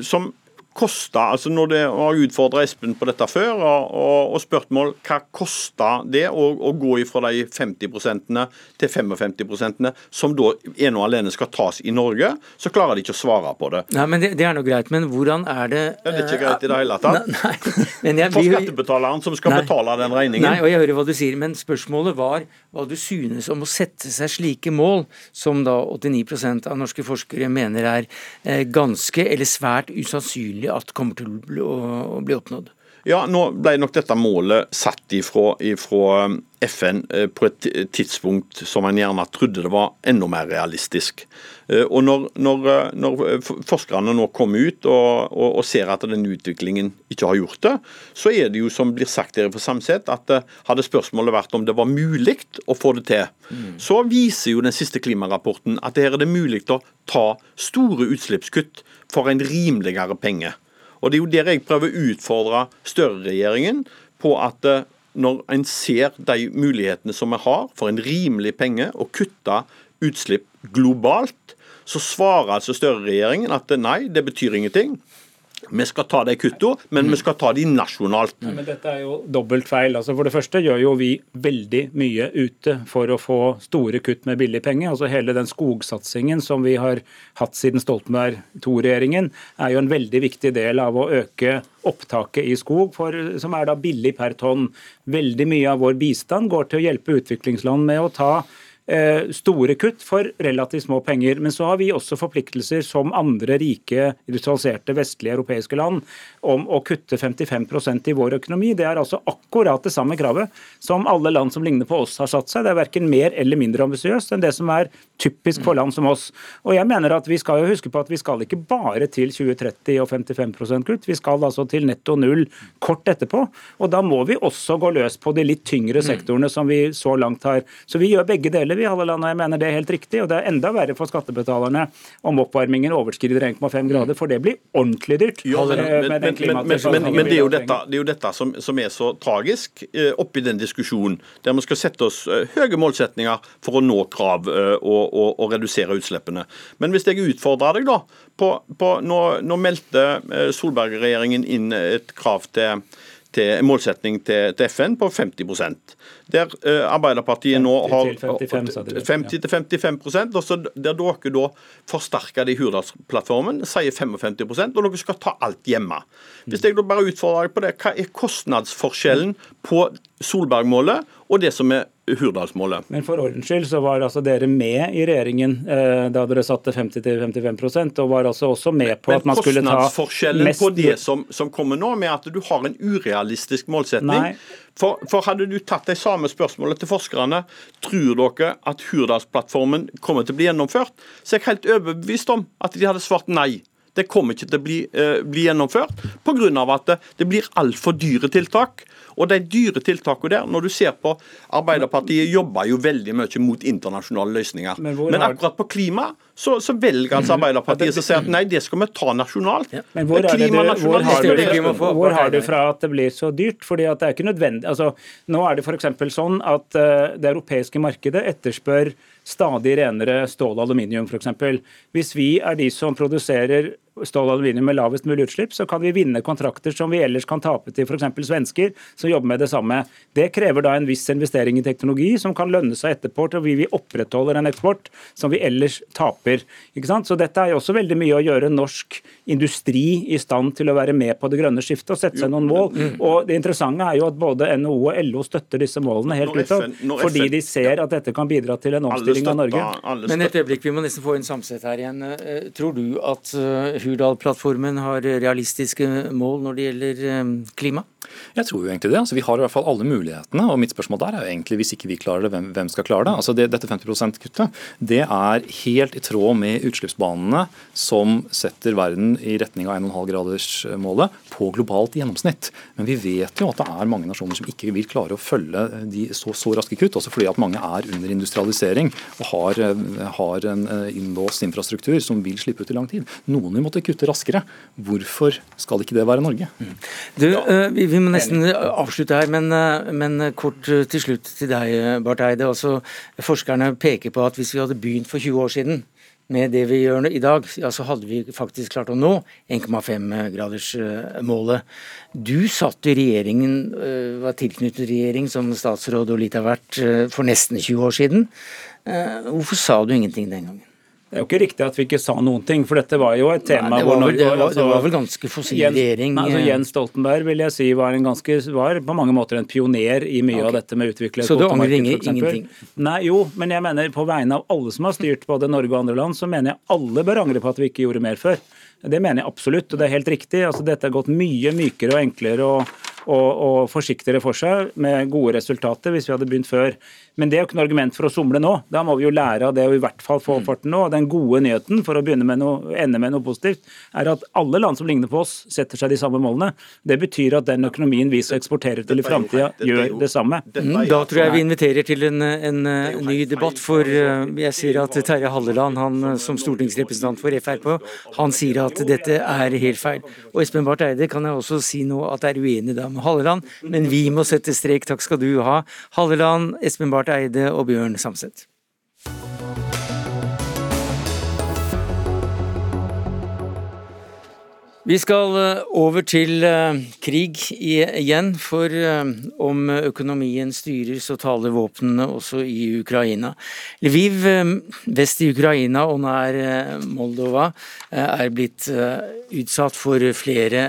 som kosta, altså Når det har utfordra Espen på dette før, og, og, og spørsmål hva koster det å, å, gå ifra de 50% til 55% som da ene og alene skal tas i Norge, så klarer de ikke å svare på det. Nei, men Det, det er nå greit, men hvordan er det Det er ikke greit i det hele tatt. Nei, nei, For skattebetaleren som skal nei, betale den regningen. Nei, og jeg hører hva du sier, men spørsmålet var hva du synes om å sette seg slike mål, som da 89% av norske forskere mener er eh, ganske eller svært usannsynlige at kommer til å bli, oppnådd? Ja, nå ble nok dette målet satt ifra, ifra um, FN eh, på et tidspunkt som en gjerne trodde det var enda mer realistisk. Eh, og Når, når, eh, når forskerne nå kommer ut og, og, og, ser at den utviklingen ikke har gjort det, så er det jo som blir sagt her for Samset, at hadde spørsmålet vært om det var mulig å få det til, mm. så viser jo den siste klimarapporten at her er det mulig å ta store utslippskutt for en rimeligere penge. Og Det er jo der jeg prøver å utfordre Støre-regjeringen på at eh, når en ser de mulighetene som vi har for en rimelig penge å kutte utslipp globalt, så svarer altså Støre-regjeringen at nei, det betyr ingenting. Vi skal ta de kuttene, men vi skal ta de nasjonalt. Nei, men Dette er jo dobbelt feil. Altså for det første gjør jo vi veldig mye ute for å få store kutt med billig penger. Altså Hele den skogsatsingen som vi har hatt siden Stoltenberg II-regjeringen, er jo en veldig viktig del av å øke opptaket i skog, for, som er da billig per tonn. Veldig mye av vår bistand går til å hjelpe utviklingsland med å ta store kutt for relativt små penger. Men så har vi også forpliktelser som andre rike, industrialiserte vestlige europeiske land om å kutte 55% i vår økonomi. Det er altså akkurat det samme kravet som alle land som ligner på oss har satt seg. Det er verken mer eller mindre ambisiøst enn det som er typisk for land som oss. Og jeg mener at Vi skal jo huske på at vi skal ikke bare til 2030 og 55% kutt, vi skal altså til netto null kort etterpå. Og Da må vi også gå løs på de litt tyngre sektorene som vi så langt har. Så vi gjør begge deler vi, Halleland, og jeg mener det er helt riktig. Og det er enda verre for skattebetalerne om oppvarmingen overskrider 1,5 grader, for det blir ordentlig dyrt. Jo, men, men, men, men, det er jo dette, det er jo dette som, som, er så tragisk eh, oppi den diskusjonen, der vi skal sette oss eh, høye målsetninger for å nå krav eh, og, og, og redusere utslippene. Men hvis jeg utfordrer deg, da på, på, nå, nå meldte Solberg-regjeringen inn et krav til til målsetning til, til FN på 50 Der uh, Arbeiderpartiet nå har 50-55% og så der dere da forsterker det i Hurdalsplattformen, sier 55% og dere skal ta alt hjemme. Hvis jeg da bare utfordrer deg på det, hva er kostnadsforskjellen på Solberg-målet og det som er Hurdalsmålet. Men for ordens skyld så var altså dere med i regjeringen eh, da dere satte 50-55% og var altså også med på Men at man skulle ta Men kostnadsforskjellen på det som, som, kommer nå, med at du har en urealistisk målsetning for, for, hadde du tatt de samme spørsmålene til forskerne, tror dere at Hurdalsplattformen kommer til å bli gjennomført? Så jeg er helt overbevist om at de hadde svart nei. Det kommer ikke til å bli, uh, bli gjennomført pga. at det, det blir altfor dyre tiltak. Og de dyre tiltakene der, når du ser på Arbeiderpartiet jobber jo veldig mye mot internasjonale løsninger. Men, Men akkurat på klima så, så velger altså mhm. Arbeiderpartiet å si at nei, det skal vi ta nasjonalt. Ja. Men hvor, det, hvor, har du, hvor, har du, fra at det blir så dyrt? Fordi at det er ikke nødvendig. Altså, nå er det f.eks. sånn at uh, det europeiske markedet etterspør stadig renere stål og aluminium f.eks. Hvis vi er de som produserer stål og aluminium med lavest mulig utslipp, så kan vi vinne kontrakter som vi ellers kan tape til f.eks. svensker som jobber med det samme. Det krever da en viss investering i teknologi som kan lønne seg etterpå til vi opprettholder en eksport som vi ellers taper. Ikke sant? Så dette er jo også veldig mye å gjøre norsk industri i stand til å være med på det grønne skiftet og sette seg noen mål. Mm. Og Det interessante er jo at både NHO og LO støtter disse målene helt utover, fordi de ser at dette kan bidra til en omstilling av Norge. Men et øyeblikk, vi må nesten få inn Samset her igjen. Eh, tror du at eh, Hurdal-plattformen har realistiske mål når det gjelder eh, klima? Jeg tror jo egentlig det. Altså, vi har i hvert fall alle mulighetene. og Mitt spørsmål der er jo egentlig hvis ikke vi klarer det, hvem, hvem skal klare det? Altså, det dette 50 %-kuttet det er helt i tråd med utslippsbanene som setter verden i retning av 1,5-gradersmålet på globalt gjennomsnitt. Men vi vet jo at det er mange nasjoner som ikke vil klare å følge de så, så raske kutt. Også fordi at mange er under industrialisering og har, har en eh, innlåst infrastruktur som vil slippe ut i lang tid. Noen vil måtte kutte raskere. Hvorfor skal ikke det være Norge? Mm. Du, ja. vi, vi må nesten avslutte her, men, eh, men, kort til slutt til deg, Barth Eide. Altså, forskerne peker på at hvis vi hadde begynt for 20 år siden med det vi gjør i dag, ja, så hadde vi faktisk klart å nå 1,5-gradersmålet. Du satt i regjeringen, eh, var tilknyttet regjering som statsråd og litt av hvert eh, for nesten 20 år siden. Hvorfor sa du ingenting den gangen? Det er jo ikke riktig at vi ikke sa noen ting, for dette var jo et tema Nei, det, var vel, det, var, det var vel ganske fossil regjering? Altså, Jens Stoltenberg vil jeg si var, ganske, var, på mange måter en pioner i mye okay. av dette med utvikle Så du angrer ingenting? Nei, jo, men jeg mener på vegne av alle som har styrt både Norge og andre land, så mener jeg alle bør angre på at vi ikke gjorde mer før. Det mener jeg absolutt, og det er helt riktig. Altså, dette har gått mye mykere og enklere og, og, og forsiktigere for seg, med gode resultater, hvis vi hadde begynt før. Men det er jo ikke noe argument for å somle nå. Da må vi jo lære av det og i hvert fall få mm. farten nå. Den gode nyheten, for å begynne med noe, ende med noe positivt, er at alle land som ligner på oss, setter seg de samme målene. Det betyr at den økonomien vi skal eksportere til i framtida, gjør det samme. Mm, da tror jeg vi inviterer til en, en, en ny debatt, for eh, jeg sier at Terje Halleland, han som stortingsrepresentant for Frp, han sier at dette er helt feil. Og Espen Barth Eide kan jeg også si nå at er uenig da med Halleland, men vi må sette strek. Takk skal du ha. Halleland, Espen Barth Eide og Bjørn Samset. Vi skal eh, over til eh, krig igjen, for eh, om økonomien styrer, så taler våpnene også i Ukraina. Lviv vest i Ukraina og nær Moldova er blitt utsatt for flere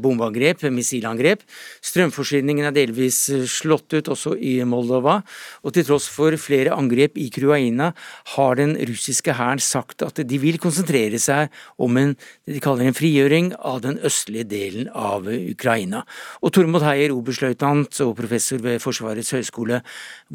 bombeangrep, missilangrep. Strømforsyningen er delvis slått ut også i Moldova, og til tross for flere angrep i Ukraina har den russiske hæren sagt at de vil konsentrere seg om en, det de kaller en frigjøring av den østlige delen av Ukraina. Og Tormod Heier, oberstløytnant og professor ved Forsvarets høgskole,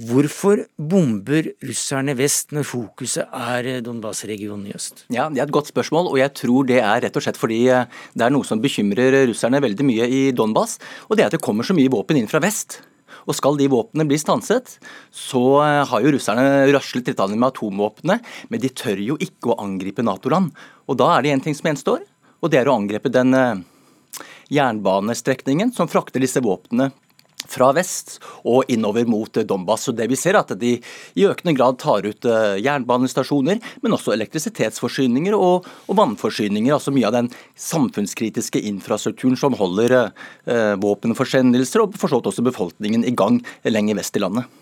hvorfor bomber russerne vest når fokuset er Donbas-regionen i øst? Ja, Det er et godt spørsmål, og jeg tror det er rett og slett fordi eh, det er noe som bekymrer russerne veldig mye i Donbas, og det er at det kommer så mye våpen inn fra vest. Og skal de våpnene bli stanset, så eh, har jo russerne raslet litt med atomvåpnene, men de tør jo ikke å angripe Nato-land. Og da er det én ting som gjenstår, og det er å angrepe den eh, jernbanestrekningen som frakter disse våpnene fra vest og innover mot eh, Donbas. Så det vi ser er at De i økende grad tar ut eh, jernbanestasjoner, men også elektrisitetsforsyninger og, og vannforsyninger. altså Mye av den samfunnskritiske infrastrukturen som holder eh, våpenforsendelser og for så vidt også befolkningen i gang lenger vest i landet.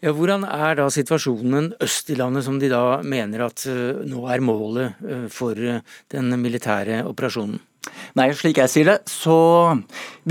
Ja, Hvordan er da situasjonen øst i landet, som de da mener at uh, nå er målet uh, for uh, den militære operasjonen? Nei, slik jeg sier det, så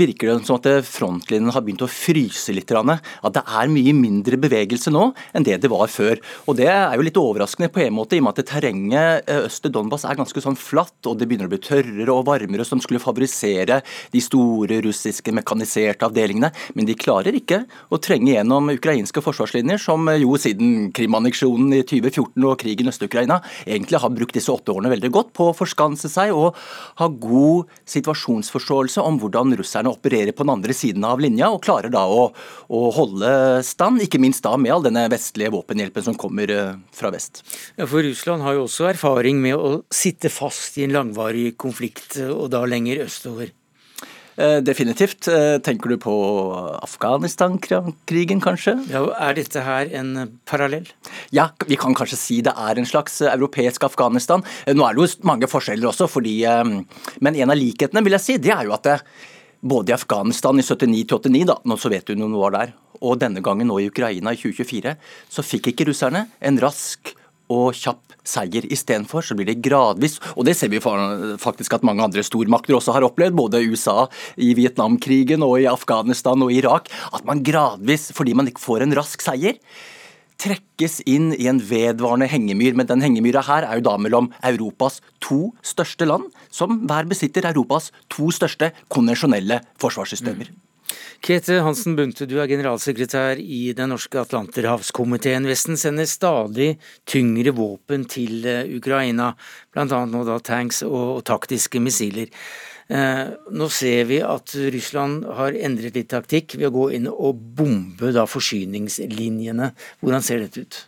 virker det som at frontlinjen har begynt å fryse litt. At det er mye mindre bevegelse nå enn det det var før. Og Det er jo litt overraskende på en måte, i og med at terrenget eh, øst til Donbas er ganske sånn flatt, og det begynner å bli tørrere og varmere, som skulle favorisere de store russiske mekaniserte avdelingene. Men de klarer ikke å trenge gjennom ukrainske forsvarslinjer, som jo siden Krim-anneksjonen i 2014 og krigen i Øst-Ukraina egentlig har brukt disse åtte årene veldig godt på å forskanse seg og ha god situasjonsforståelse om hvordan russerne opererer på den andre siden av linja, og klarer da å, å holde stand, ikke minst da med all denne vestlige våpenhjelpen som kommer eh, fra vest. Ja, for Russland har jo også erfaring med å sitte fast i en langvarig konflikt, og da lenger østover. Eh, definitivt. Eh, tenker du på Afghanistan-krigen, kanskje? Ja, Er dette her en parallell? Ja, vi kan kanskje si det er en slags europeisk Afghanistan. Nå er det jo mange forskjeller også, fordi, men en av likhetene vil jeg si, det er jo at det, både i Afghanistan i 79-89, da når Sovjetunionen var der, og denne gangen nå i Ukraina i 2024, så fikk ikke russerne en rask og kjapp seier. Istedenfor så blir det gradvis, og det ser vi faktisk at mange andre stormakter også har opplevd, både USA i Vietnamkrigen og i Afghanistan og Irak, at man gradvis, fordi man ikke får en rask seier, trekkes inn i en vedvarende hengemyr. Men den hengemyra her er jo da mellom Europas to største land, som hver besitter Europas to største konvensjonelle forsvarssystemer. Mm. Kete Hansen Bunte, du er generalsekretær i Den norske atlanterhavskomiteen. Vesten sender stadig tyngre våpen til eh, Ukraina, bl.a. nå da tanks og taktiske missiler. Eh, nå ser vi at Russland har endret litt taktikk ved å gå inn og bombe da forsyningslinjene. Hvordan ser dette ut?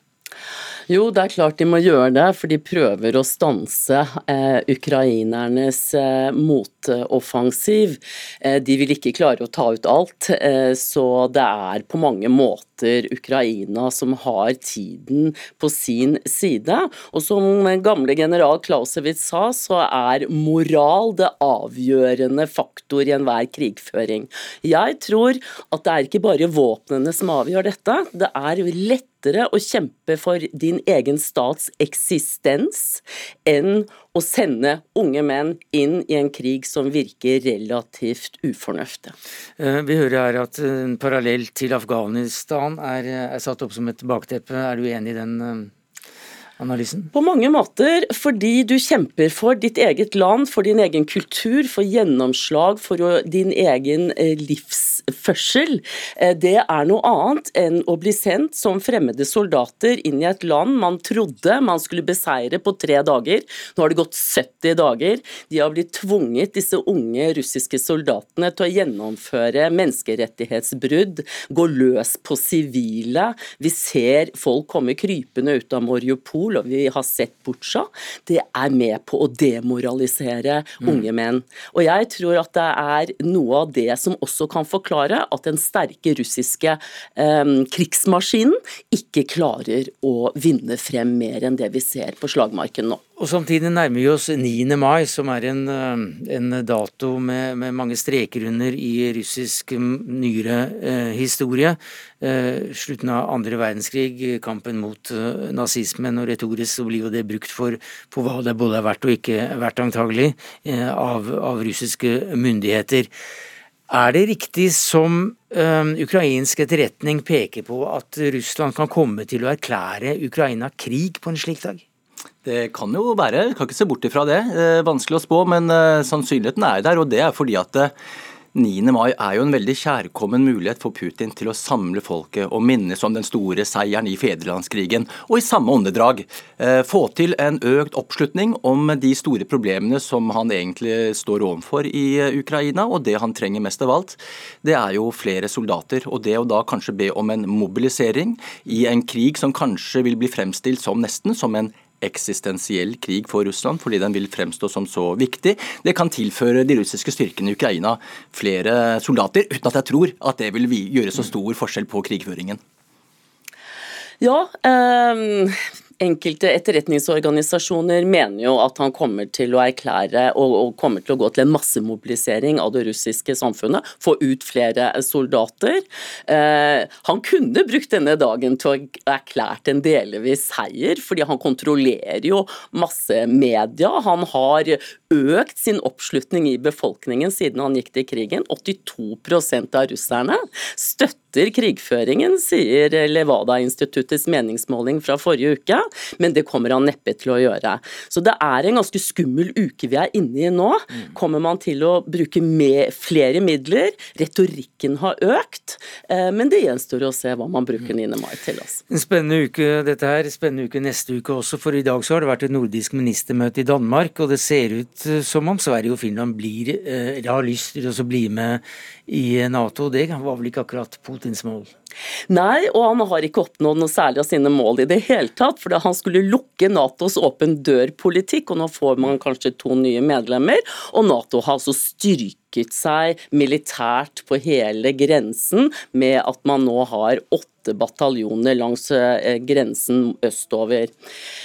Jo, det er klart de må gjøre det, for de prøver å stanse eh, ukrainernes eh, motoffensiv. Eh, de vil ikke klare å ta ut alt, eh, så det er på mange måter Ukraina som har tiden på sin side. Og som gamle general Clausewitz sa, så er moral det avgjørende faktor i enhver krigføring. Jeg tror at det er ikke bare våpnene som avgjør dette, det er lettere å kjempe for din egen stats eksistens enn å sende unge menn inn i en krig som virker relativt ufornuftig. Eh, vi hører her at en parallell til Afghanistan er, er satt opp som et bakteppe. Er du enig i den eh, analysen? På mange måter, fordi du kjemper for ditt eget land, for din egen kultur, for gjennomslag for din egen eh, livsførsel. Eh, det er noe annet enn å bli sendt som fremmede soldater inn i et land man trodde man skulle beseire på tre dager. Nå har det gått 70 dager. De har blitt tvunget, disse unge russiske soldatene, til å gjennomføre menneskerettighetsbrudd, gå løs på sivile. Vi ser folk komme krypende ut av Mariupol og vi har sett Butsja, det er med på å demoralisere mm. unge menn. Og jeg tror at det er noe av det som også kan forklare at den sterke russiske eh, krigsmaskinen ikke klarer å vinne frem mer enn det vi ser på slagmarken nå. Og Samtidig nærmer vi oss 9. mai, som er en, eh, en dato med, med, mange streker under i russisk nyere eh, historie. Eh, slutten av andre verdenskrig, kampen mot eh, nazismen, og retorisk så blir jo det brukt for, for hva det både er verdt og ikke verdt, antagelig, eh, av, av, russiske myndigheter. Er det riktig som eh, ukrainsk etterretning peker på, at Russland kan komme til å erklære Ukraina krig på en slik dag? Det kan jo være, jeg kan ikke se bort ifra det. Eh, vanskelig å spå, men eh, sannsynligheten er der. Og det er fordi at 9. Eh, mai er jo en veldig kjærkommen mulighet for Putin til å samle folket og minnes om den store seieren i fedrelandskrigen, og i samme åndedrag få til en økt oppslutning om de store problemene som han egentlig står overfor i Ukraina, og det han trenger mest av alt, det er jo flere soldater. Og det å da kanskje be om en mobilisering i en krig som kanskje vil bli fremstilt som nesten som en eksistensiell krig for Russland, fordi den vil fremstå som så viktig. Det kan tilføre de russiske styrkene i Ukraina flere soldater, uten at jeg tror at det vil gjøre så stor forskjell på krigføringen. Ja, um, Enkelte etterretningsorganisasjoner mener jo at han kommer til å erklære og, og, kommer til å gå til en massemobilisering av det russiske samfunnet, få ut flere soldater. Eh, han kunne brukt denne dagen til å erklært en delvis seier, fordi han kontrollerer jo masse media. Han har økt sin oppslutning i befolkningen siden han gikk til krigen. 82% av russerne støtter krigføringen, sier Levada-instituttets meningsmåling fra forrige uke men det kommer han neppe til å gjøre. Så det er en ganske skummel uke vi er inne i nå. Kommer man til å bruke med flere midler? Retorikken har økt, eh, men det gjenstår å se hva man bruker 9. mai til. Altså. En spennende uke dette her, spennende uke neste uke også, for i dag så har det vært et nordisk ministermøte i Danmark, og det ser ut eh, som om Sverige og Finland blir, eh, har lyst til å bli med i Nato. Det var vel ikke akkurat Putins mål? Nei, og han har ikke oppnådd noe særlig av sine mål i det hele tatt. For han skulle lukke Natos åpen dør-politikk, og nå får man kanskje to nye medlemmer. Og Nato har altså styrket seg militært på hele grensen med at man nå har åtte bataljoner langs eh, grensen østover.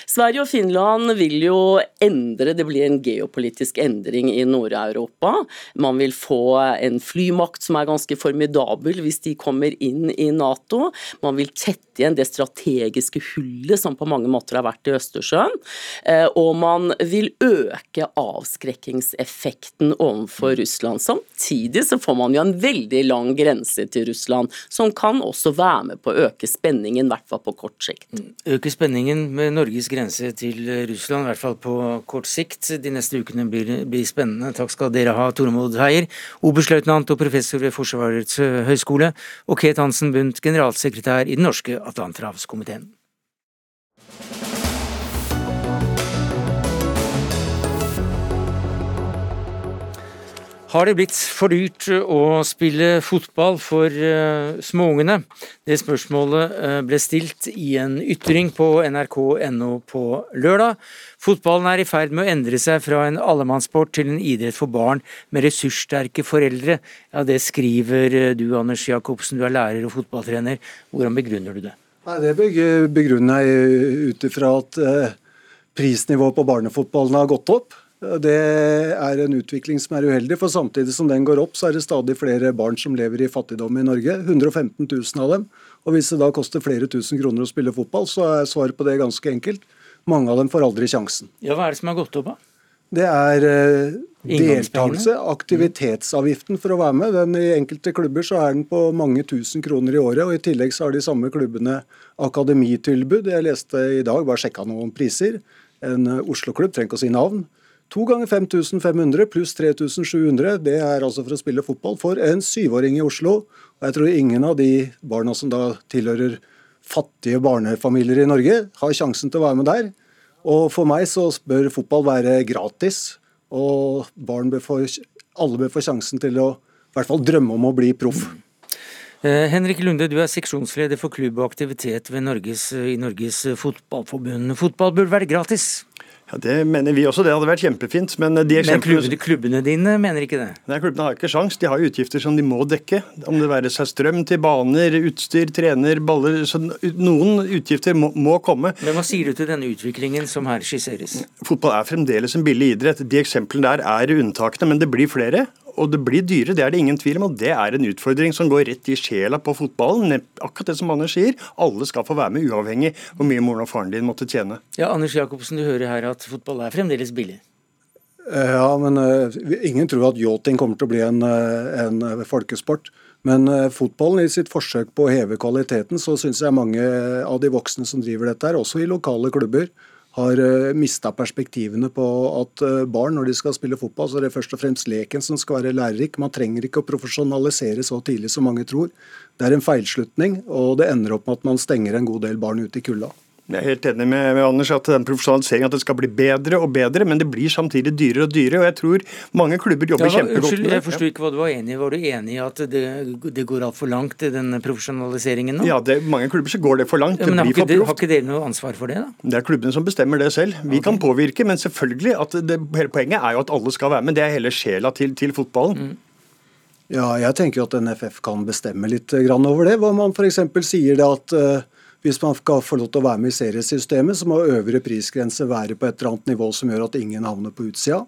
Sverige og Finland vil jo endre, det blir en geopolitisk endring i Nord-Europa. Man vil få en flymakt som er ganske formidabel hvis de kommer inn i Nato. Man vil tette igjen det strategiske hullet som på mange måter har vært i Østersjøen. Eh, og man vil øke avskrekkingseffekten overfor Russland. Russland. Samtidig så får man jo en veldig lang grense til Russland, som kan også være med på å øke spenningen, i hvert fall på kort sikt. Mm. Øke spenningen med Norges grense til Russland, i hvert fall på kort sikt. De neste ukene blir, blir spennende. Takk skal dere ha, Tormod Heier, oberstløytnant og professor ved Forsvarets høgskole, og Ket Hansen Bundt, generalsekretær i Den norske Atlanterhavskomiteen. Har det blitt for dyrt å spille fotball for uh, småungene? Det spørsmålet uh, ble stilt i en ytring på nrk.no på lørdag. Fotballen er i ferd med å endre seg fra en allemannssport til en idrett for barn med ressurssterke foreldre. Ja, Det skriver uh, du, Anders Jacobsen, du er lærer og fotballtrener. Hvordan begrunner du det? Nei, Det begrunner jeg ut ifra at prisnivået på barnefotballen har gått opp. Det er en utvikling som er uheldig, for samtidig som den går opp, så er det stadig flere barn som lever i fattigdom i Norge. 115 000 av dem. Og hvis det da koster flere tusen kroner å spille fotball, så er svaret på det ganske enkelt. Mange av dem får aldri sjansen. Ja, Hva er det som har gått opp, da? Det er eh, deltakelse, aktivitetsavgiften for å være med. Den, I enkelte klubber så er den på mange tusen kroner i året. og I tillegg så har de samme klubbene akademitilbud. Jeg leste i dag, bare sjekka noen priser. En eh, Oslo-klubb, trenger ikke å si navn, To ganger 5500 pluss 3700, det er altså for å spille fotball for en syvåring i Oslo. Og jeg tror ingen av de barna som da tilhører fattige barnefamilier i Norge, har sjansen til å være med der. Og for meg så bør fotball være gratis, og bør få, alle bør få sjansen til å i hvert fall drømme om å bli proff. Eh, Henrik Lunde, du er seksjonsleder for klubb og aktivitet Norges, i Norges Fotballforbund. Fotball bør være gratis? Ja, Det mener vi også, det hadde vært kjempefint. Men, de men klubbene, klubbene, dine mener ikke det? Nei, klubbene har ikke sjans. De har utgifter som de må dekke. Om det være seg strøm til baner, utstyr, trener, baller så Noen utgifter må, må, komme. Men Hva sier du til denne utviklingen som her skisseres? Fotball er fremdeles en billig idrett. De eksemplene der er unntakene, men det blir flere og det blir dyre, det er det ingen tvil om. og Det er en utfordring som går rett i sjela på fotballen. Akkurat det som Anders sier, alle skal få være med, uavhengig hvor mye moren og faren din måtte tjene. Ja, Anders Jacobsen, du hører her at fotball er fremdeles billig. Eh, ja, men uh, ingen tror at yachting kommer til å bli en, uh, en folkesport. Men fotballen i sitt forsøk på å heve kvaliteten, så syns jeg mange av de voksne som driver dette, her, også i lokale klubber, har eh, mista perspektivene på at uh, barn, når de skal spille fotball, så er det først og fremst leken som skal være lærerik. Man trenger ikke å profesjonalisere så tidlig som mange tror. Det er en feilslutning, og det ender opp med at man stenger en god del barn ute i kulda. Jeg er helt enig med, med Anders at den profesjonaliseringen at det skal bli bedre og bedre, men det blir samtidig dyrere og dyrere. og Jeg tror mange klubber jobber ja, kjempegodt med det. Jeg forsto ikke hva du var enig i. Var du enig i at det, det går altfor langt, den profesjonaliseringen nå? Ja, det, mange klubber så går det for langt. Ja, men har ikke, proft. har ikke, dere noe ansvar for det, da? Det er klubbene som bestemmer det selv. Vi okay. kan påvirke, men selvfølgelig at det, hele poenget er jo at alle skal være med. Det er hele sjela til, til fotballen. Mm. Ja, jeg tenker at NFF kan bestemme litt over det. Hva man f.eks. sier det at uh, hvis man skal få lov til å være med i seriesystemet, så må øvre prisgrense være på et eller annet nivå som gjør at ingen havner på utsida.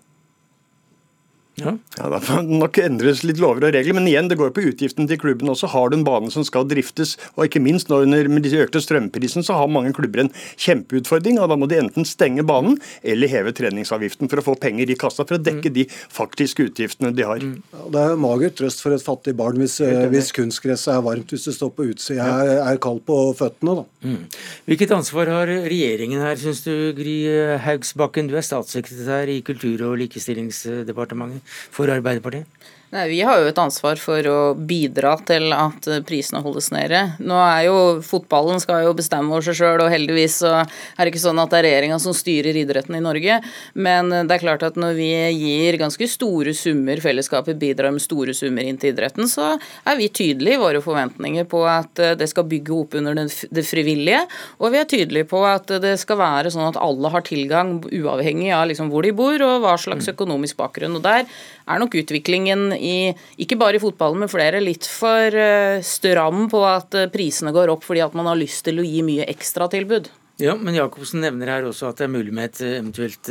Ja. ja, Det får nok endres litt lover og regler, men igjen, det går på utgiftene til klubben også. Har du en bane som skal driftes, og ikke minst nå under med disse økte strømprisen, så har mange klubber en kjempeutfordring. og Da må de enten stenge banen eller heve treningsavgiften for å få penger i kassa for å dekke mm. de faktiske utgiftene de har. Mm. Ja, det er mager trøst for et fattig barn hvis, eh, hvis kunstgresset er varmt hvis det står på utsida er, er kaldt på føttene. da. Mm. Hvilket ansvar har regjeringen her, syns du, Gry Haugsbakken? Du er statssekretær i Kultur- og likestillingsdepartementet for Arbeiderpartiet? Nei, Vi har jo et ansvar for å bidra til at prisene holdes nede. Nå er jo Fotballen skal jo bestemme over seg sjøl, og heldigvis så er det ikke sånn at det er regjeringa som styrer idretten i Norge. Men det er klart at når vi gir ganske store summer, fellesskapet bidrar med store summer inn til idretten, så er vi tydelige i våre forventninger på at det skal bygge opp under det frivillige. Og vi er tydelige på at det skal være sånn at alle har tilgang, uavhengig av liksom hvor de bor og hva slags økonomisk bakgrunn. Og der er nok utviklingen i, ikke bare i fotballen, men flere, litt for eh, stram på at eh, prisene går opp fordi at man har lyst til å gi mye ekstratilbud. Ja, men Jacobsen nevner her også at det er mulig med et eh, eventuelt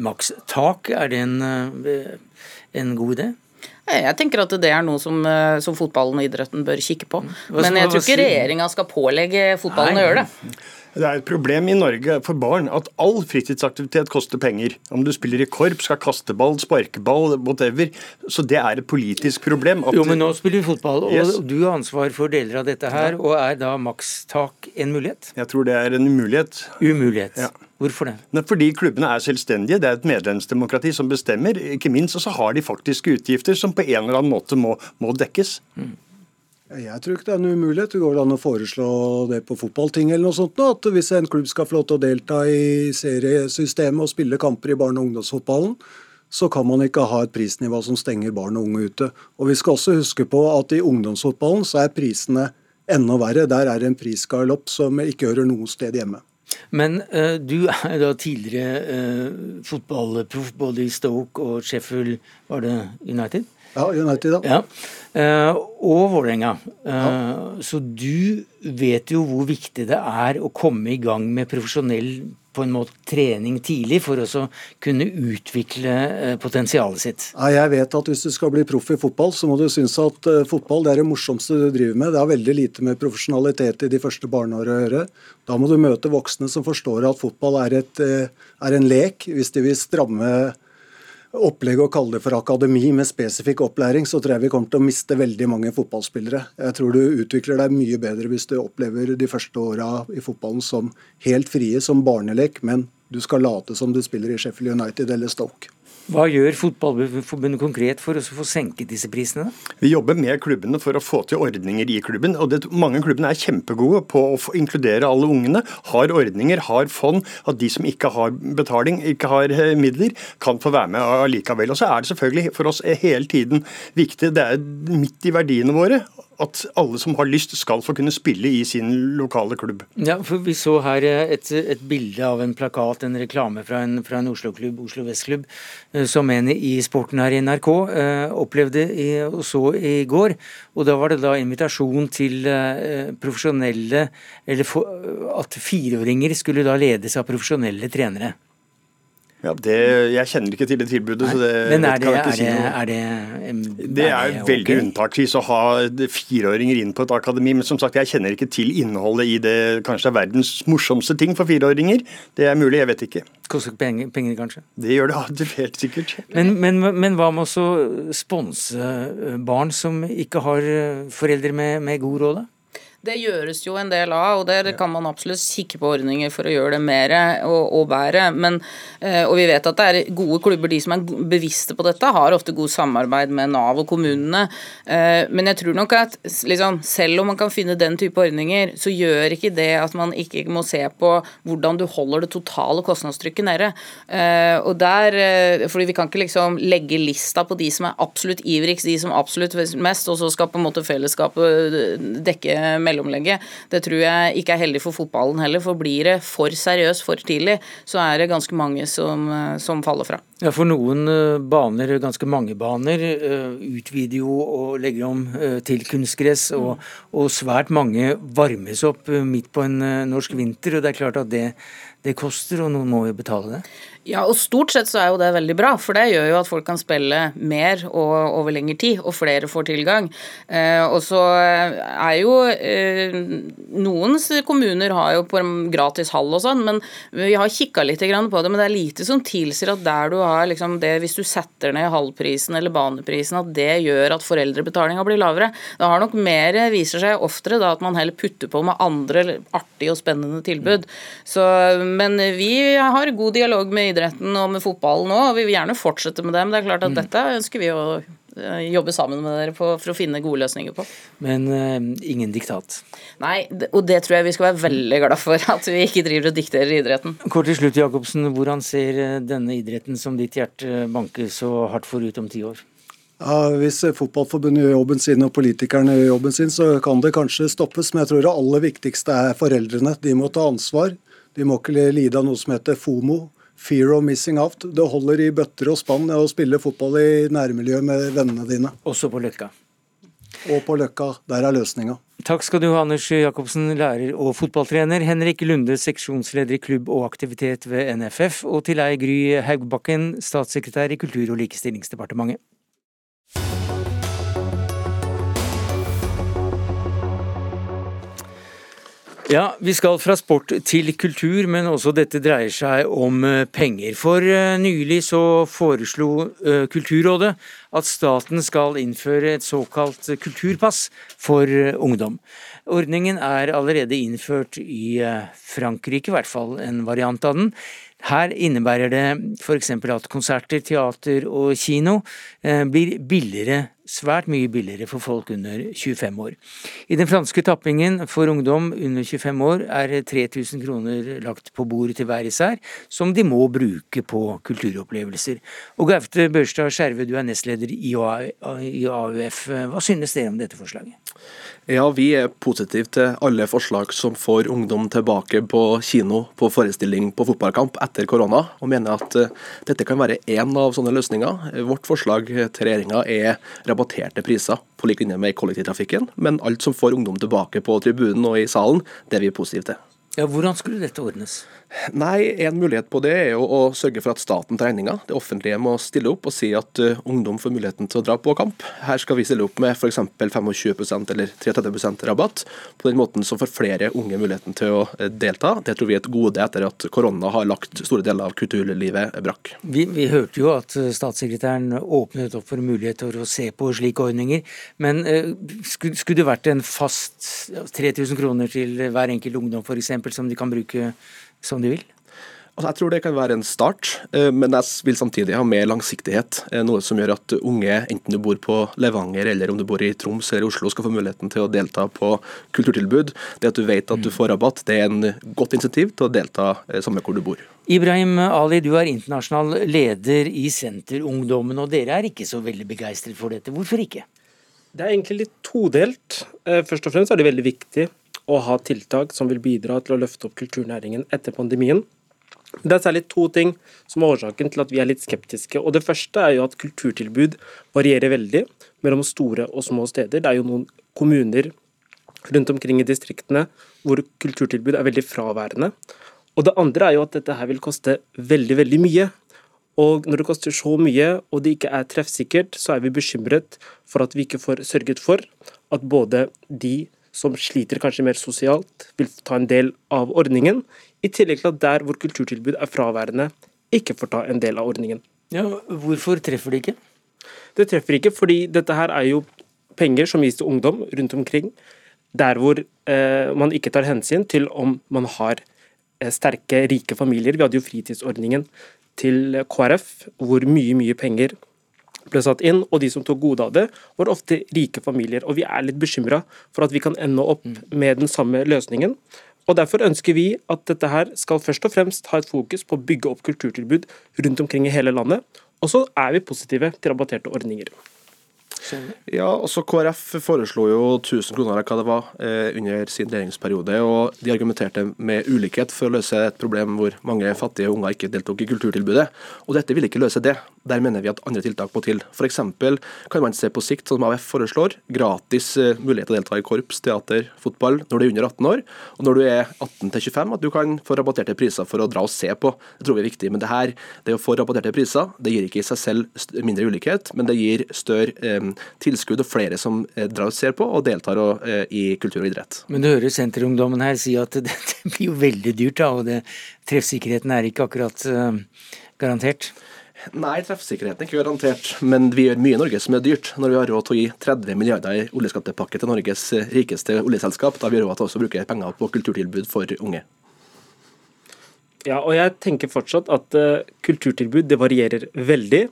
makstak. Er det en, en god idé? Jeg tenker at det er noe som, som fotballen og idretten bør kikke på. Men jeg tror ikke regjeringa skal pålegge fotballen å gjøre det. Det er et problem i Norge for barn at all fritidsaktivitet koster penger. Om du spiller i korps, skal kaste ball, sparkeball, whatever. Så det er et politisk problem. jo, men nå spiller vi fotball, og Yes. du har ansvar for deler av dette her. Og er da makstak en mulighet? Jeg tror det er en umulighet. Umulighet. Ja. Hvorfor det? Men fordi klubbene er selvstendige, det er et medlemsdemokrati som bestemmer. Ikke minst, og så har de faktiske utgifter som på en eller annen måte må, må dekkes. Jeg tror ikke det er en umulighet. Det går an å foreslå det på fotballting eller noe sånt. nå, At hvis en klubb skal få lov til å delta i seriesystemet og spille kamper i barne- og ungdomsfotballen, så kan man ikke ha et prisnivå som stenger barn og unge ute. Og Vi skal også huske på at i ungdomsfotballen så er prisene enda verre. Der er det en prisgalopp som ikke hører noe sted hjemme. Men uh, du er da tidligere uh, fotballproff både i Stoke og Sheffield, var det United? Ja, United, da. Ja. Eh, og Vålerenga. Eh, Så du vet jo hvor viktig det er å komme i gang med profesjonell på en måte trening tidlig for å kunne utvikle eh, potensialet sitt. Nei, Jeg vet at hvis du skal bli proff i fotball, så må du synes at fotball det er det morsomste du driver med. Det har veldig lite med profesjonalitet i de første barneåra å gjøre. Da må du møte voksne som forstår at fotball er, et, er en lek. Hvis de vil stramme opplegget å kalle det for akademi med spesifikk opplæring, så tror jeg vi kommer til å miste veldig mange fotballspillere. Jeg tror du utvikler deg mye bedre hvis du opplever de første åra i fotballen som helt frie, som barnelek, men du skal late som du spiller i Sheffield United eller Stoke. Hva gjør Fotballforbundet konkret for å få senket disse prisene? Vi jobber med klubbene for å få til ordninger i klubben. og det, Mange klubbene er kjempegode på å inkludere alle ungene. Har ordninger, har fond. At de som ikke har betaling, ikke har eh, midler, kan få være med allikevel. Og så er det selvfølgelig for oss hele tiden viktig, det er midt i verdiene våre, at alle som har lyst skal få kunne spille i sin lokale klubb. Ja, for Vi så her eh, et, et bilde av en plakat, en reklame fra en, fra en Oslo-klubb, Oslo Vestklubb, eh, som en i sporten her i NRK eh, opplevde og så i går. Og Da var det da invitasjon til profesjonelle Eller for, at fireåringer skulle da ledes av profesjonelle trenere. Ja, det, Jeg kjenner ikke til det tilbudet, så det Men er det, kan jeg ikke er si det, noe. er det, er Det er ok? veldig unntaksvis å ha fireåringer inn på et akademi, men som sagt, jeg kjenner ikke til innholdet i det kanskje er verdens morsomste ting for fireåringer. Det er mulig, jeg vet ikke. Koster penger, penger, kanskje? Det gjør det helt sikkert. Men, men, men hva med å sponse barn som ikke har foreldre med, med god råd? da? Det gjøres jo en del av, og der kan man absolutt kikke på ordninger for å gjøre det mer og, og bedre. Men, eh, og vi vet at det er gode klubber, de som er bevisste på dette, har ofte god samarbeid med Nav og kommunene. Eh, Men jeg tror nok at liksom, selv om man kan finne den type ordninger, så gjør ikke det at man ikke må se på hvordan du holder det totale kostnadstrykket nede. Eh, Og der, fordi Vi kan ikke liksom legge lista på de som er absolutt ivrigst, de som absolutt mest, og så skal på en måte fellesskapet dekke dekke mellomlegget. Det tror jeg ikke er heldig for fotballen heller, for blir det for seriøst for tidlig, så er det ganske mange som, eh, som faller fra. Ja, For noen eh, baner, ganske mange baner, eh, utvider jo og legger om til kunstgress, og, og svært mange varmes opp midt på en norsk vinter. og Det er klart at det, det koster, og noen må jo betale det. Ja, og stort sett så er jo det veldig bra, for det gjør jo at folk kan spille mer og over lengre tid, og flere får tilgang. Eh, og så er jo eh, Noen kommuner har jo på gratis hall og sånn, men vi har kikka litt på det, men det er lite som tilsier at der du har liksom det, hvis du setter ned halvprisen eller baneprisen, at det gjør at foreldrebetalinga blir lavere. Det har nok mer, viser seg oftere, da at man heller putter på med andre artige og spennende tilbud. Så, men vi har god dialog med idretten og med fotballen og vi vil gjerne fortsette med det. Men det er klart at dette ønsker vi å eh, jobbe sammen med dere på for å finne gode løsninger på. Men uh, ingen diktat. Nei, og det tror jeg vi skal være veldig glad for, at vi ikke driver og dikterer idretten. Kort til slutt, Jacobsen. Hvordan ser eh, denne idretten som ditt hjerte banker så hardt for ut om ti år? Ja, Hvis Fotballforbundet gjør jobben sin og politikerne gjør jobben sin, så kan det kanskje stoppes. Men jeg tror det aller viktigste er foreldrene. De må ta ansvar. De må ikke lide av noe som heter FOMO. Fear of missing out. Det holder i bøtter og spann å spille fotball i nærmiljøet med vennene dine. Også på Løkka. Og på Løkka. Der er løsninga. Takk skal du ha, Anders Jacobsen, lærer og fotballtrener. Henrik Lunde, seksjonsleder i klubb og aktivitet ved NFF. Og til deg, Gry Haugbakken, statssekretær i Kultur- og likestillingsdepartementet. Ja, Vi skal fra sport til kultur, men også dette dreier seg om eh, penger. For eh, nylig så foreslo eh, Kulturrådet at staten skal innføre et såkalt kulturpass for ungdom. Ordningen er allerede innført i Frankrike, i hvert fall en variant av den. Her innebærer det f.eks. at konserter, teater og kino blir billigere svært mye billigere for folk under 25 år. I den franske tappingen for ungdom under 25 år er 3000 kroner lagt på bordet til hver især, som de må bruke på kulturopplevelser. Og Gaute Børstad Skjerve, du er nestleder i AUF. Hva synes dere om dette forslaget? Ja, Vi er positive til alle forslag som får ungdom tilbake på kino, på forestilling, på fotballkamp etter korona, og mener at eh, dette kan være én av sånne løsninger. Vårt forslag til regjeringa er rabatterte priser på lik linje med kollektivtrafikken, men alt som får ungdom tilbake på tribunen og i salen, det er vi positive til. Ja, Hvordan skulle dette ordnes? Nei, En mulighet på det er jo å sørge for at staten tar regninga. Det offentlige må stille opp og si at uh, ungdom får muligheten til å dra på kamp. Her skal vi stille opp med f.eks. 25% eller 33% rabatt. På den måten så får flere unge muligheten til å uh, delta. Det tror vi er et gode etter at korona har lagt store deler av kulturlivet brakk. Vi, vi hørte jo at uh, statssekretæren åpnet opp for muligheter å se på slike ordninger. Men skulle, skulle det vært en fast 3000 kroner til hver enkelt ungdom f.eks., som de kan bruke som de vil? Altså, jeg tror det kan være en start, eh, men jeg vil samtidig ha mer langsiktighet. Eh, noe som gjør at unge, enten du bor på Levanger eller om du bor i Troms eller Oslo, skal få muligheten til å delta på kulturtilbud. Det at du vet at du får rabatt, det er en godt insentiv til å delta eh, samme hvor du bor. Ibrahim Ali, du er internasjonal leder i Senterungdommen, og dere er ikke så veldig begeistret for dette. Hvorfor ikke? Det er egentlig litt todelt. Først og fremst er det veldig viktig å ha tiltak som vil bidra til å løfte opp kulturnæringen etter pandemien. Det er særlig to ting som er årsaken til at vi er litt skeptiske. og Det første er jo at kulturtilbud varierer veldig mellom store og små steder. Det er jo noen kommuner rundt omkring i distriktene hvor kulturtilbud er veldig fraværende. Og Det andre er jo at dette her vil koste veldig, veldig mye. Og når det koster så mye, og det ikke er treffsikkert, så er vi bekymret for at vi ikke får sørget for at både de som sliter kanskje mer sosialt, vil ta en del av ordningen. I tillegg til at der hvor kulturtilbud er fraværende, ikke får ta en del av ordningen. Ja, Hvorfor treffer det ikke? Det treffer ikke fordi dette her er jo penger som gis til ungdom rundt omkring. Der hvor eh, man ikke tar hensyn til om man har eh, sterke, rike familier. Vi hadde jo fritidsordningen til KrF, hvor mye, mye penger ble satt inn, og de som tok gode av det, var ofte rike familier. Og vi er litt bekymra for at vi kan ende opp mm. med den samme løsningen. Og Derfor ønsker vi at dette her skal først og fremst ha et fokus på å bygge opp kulturtilbud rundt omkring i hele landet. Og så er vi positive til rabatterte ordninger. Ja, også KrF foreslo jo 1000 kroner eller hva det var, eh, under sin regjeringsperiode. og De argumenterte med ulikhet for å løse et problem hvor mange fattige unger ikke deltok i kulturtilbudet. Og Dette ville ikke løse det. Der mener vi at andre tiltak må til. F.eks. kan man se på sikt, som AUF foreslår, gratis eh, mulighet til å delta i korps, teater, fotball når du er under 18 år. Og når du er 18 til 25, at du kan få rabatterte priser for å dra og se på. Det tror vi er viktig. Men det her, det å få rabatterte priser, det gir ikke i seg selv mindre ulikhet, men det gir større eh, tilskudd og flere som eh, drar og ser på og deltar og, eh, i kultur og idrett. Men du hører Senterungdommen her si at det blir jo veldig dyrt, da, og det, treffsikkerheten er ikke akkurat uh, garantert? Nei, treffsikkerheten er ikke garantert, men vi gjør mye i Norge som er dyrt. Når vi har råd til å gi 30 milliarder i oljeskattepakke til Norges rikeste oljeselskap, da har vi råd til å bruke penger på kulturtilbud for unge. Ja, og jeg tenker fortsatt at uh, kulturtilbud det varierer veldig.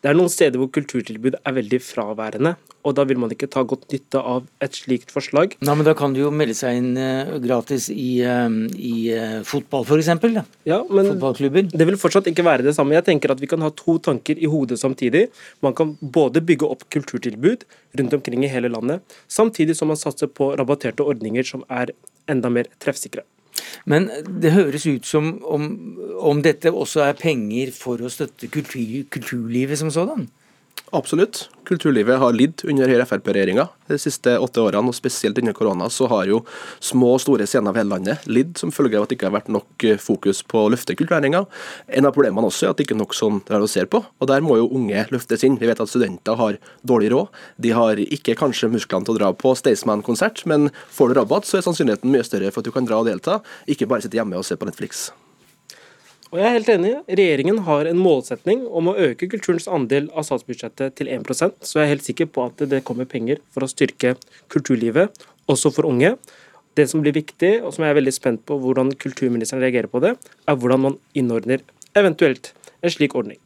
Det er noen steder hvor kulturtilbud er veldig fraværende, og da vil man ikke ta godt nytte av et slikt forslag. Nei, men Da kan du jo melde seg inn uh, gratis i, uh, i uh, fotball f.eks. Ja, men Fotballklubber. Det vil fortsatt ikke være det samme. Jeg tenker at Vi kan ha to tanker i hodet samtidig. Man kan både bygge opp kulturtilbud rundt omkring i hele landet, samtidig som man satser på rabatterte ordninger som er enda mer treffsikre. Men det høres ut som om, om dette også er penger for å støtte kultur, kulturlivet som sådan? Absolutt. Kulturlivet har lidd under Høyre-Frp-regjeringa de siste åtte årene, og spesielt under korona så har jo små og store scener over hele landet lidd som følge av at det ikke har vært nok eh, fokus på å løfte kulturnæringa. En av problemene også er at det ikke er nok som det er å se på, og der må jo unge løftes inn. Vi vet at studenter har dårlig råd. De har ikke kanskje musklene til å dra på Staysman-konsert, men får du rabatt, så er sannsynligheten mye større for at du kan dra og delta, ikke bare sitte hjemme og se på Netflix. Og jeg er helt enig. Regjeringen har en målsetning om å øke kulturens andel av statsbudsjettet til 1% så jeg er helt sikker på at det kommer penger for å styrke kulturlivet, også for unge. Det som blir viktig, og som jeg er veldig spent på hvordan kulturministeren reagerer på det, er hvordan man innordner eventuelt en slik ordning.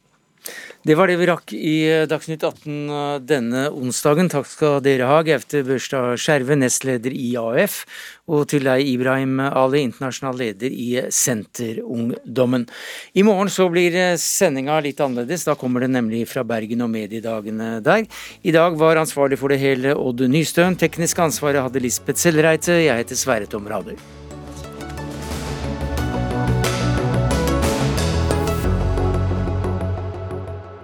Det var det vi rakk i eh, Dagsnytt 18 eh, denne onsdagen. Takk skal dere ha, Gaute Børstad Skjerve, nestleder i AUF, og til deg, Ibrahim Ali, internasjonal leder i Senterungdommen. I morgen så blir eh, sendinga litt annerledes. Da kommer det nemlig fra Bergen og mediedagene der. I dag var ansvarlig for det hele Odd Nystøen. Teknisk ansvaret hadde Lisbeth Sellreite. Jeg heter Sverre Tom Rader.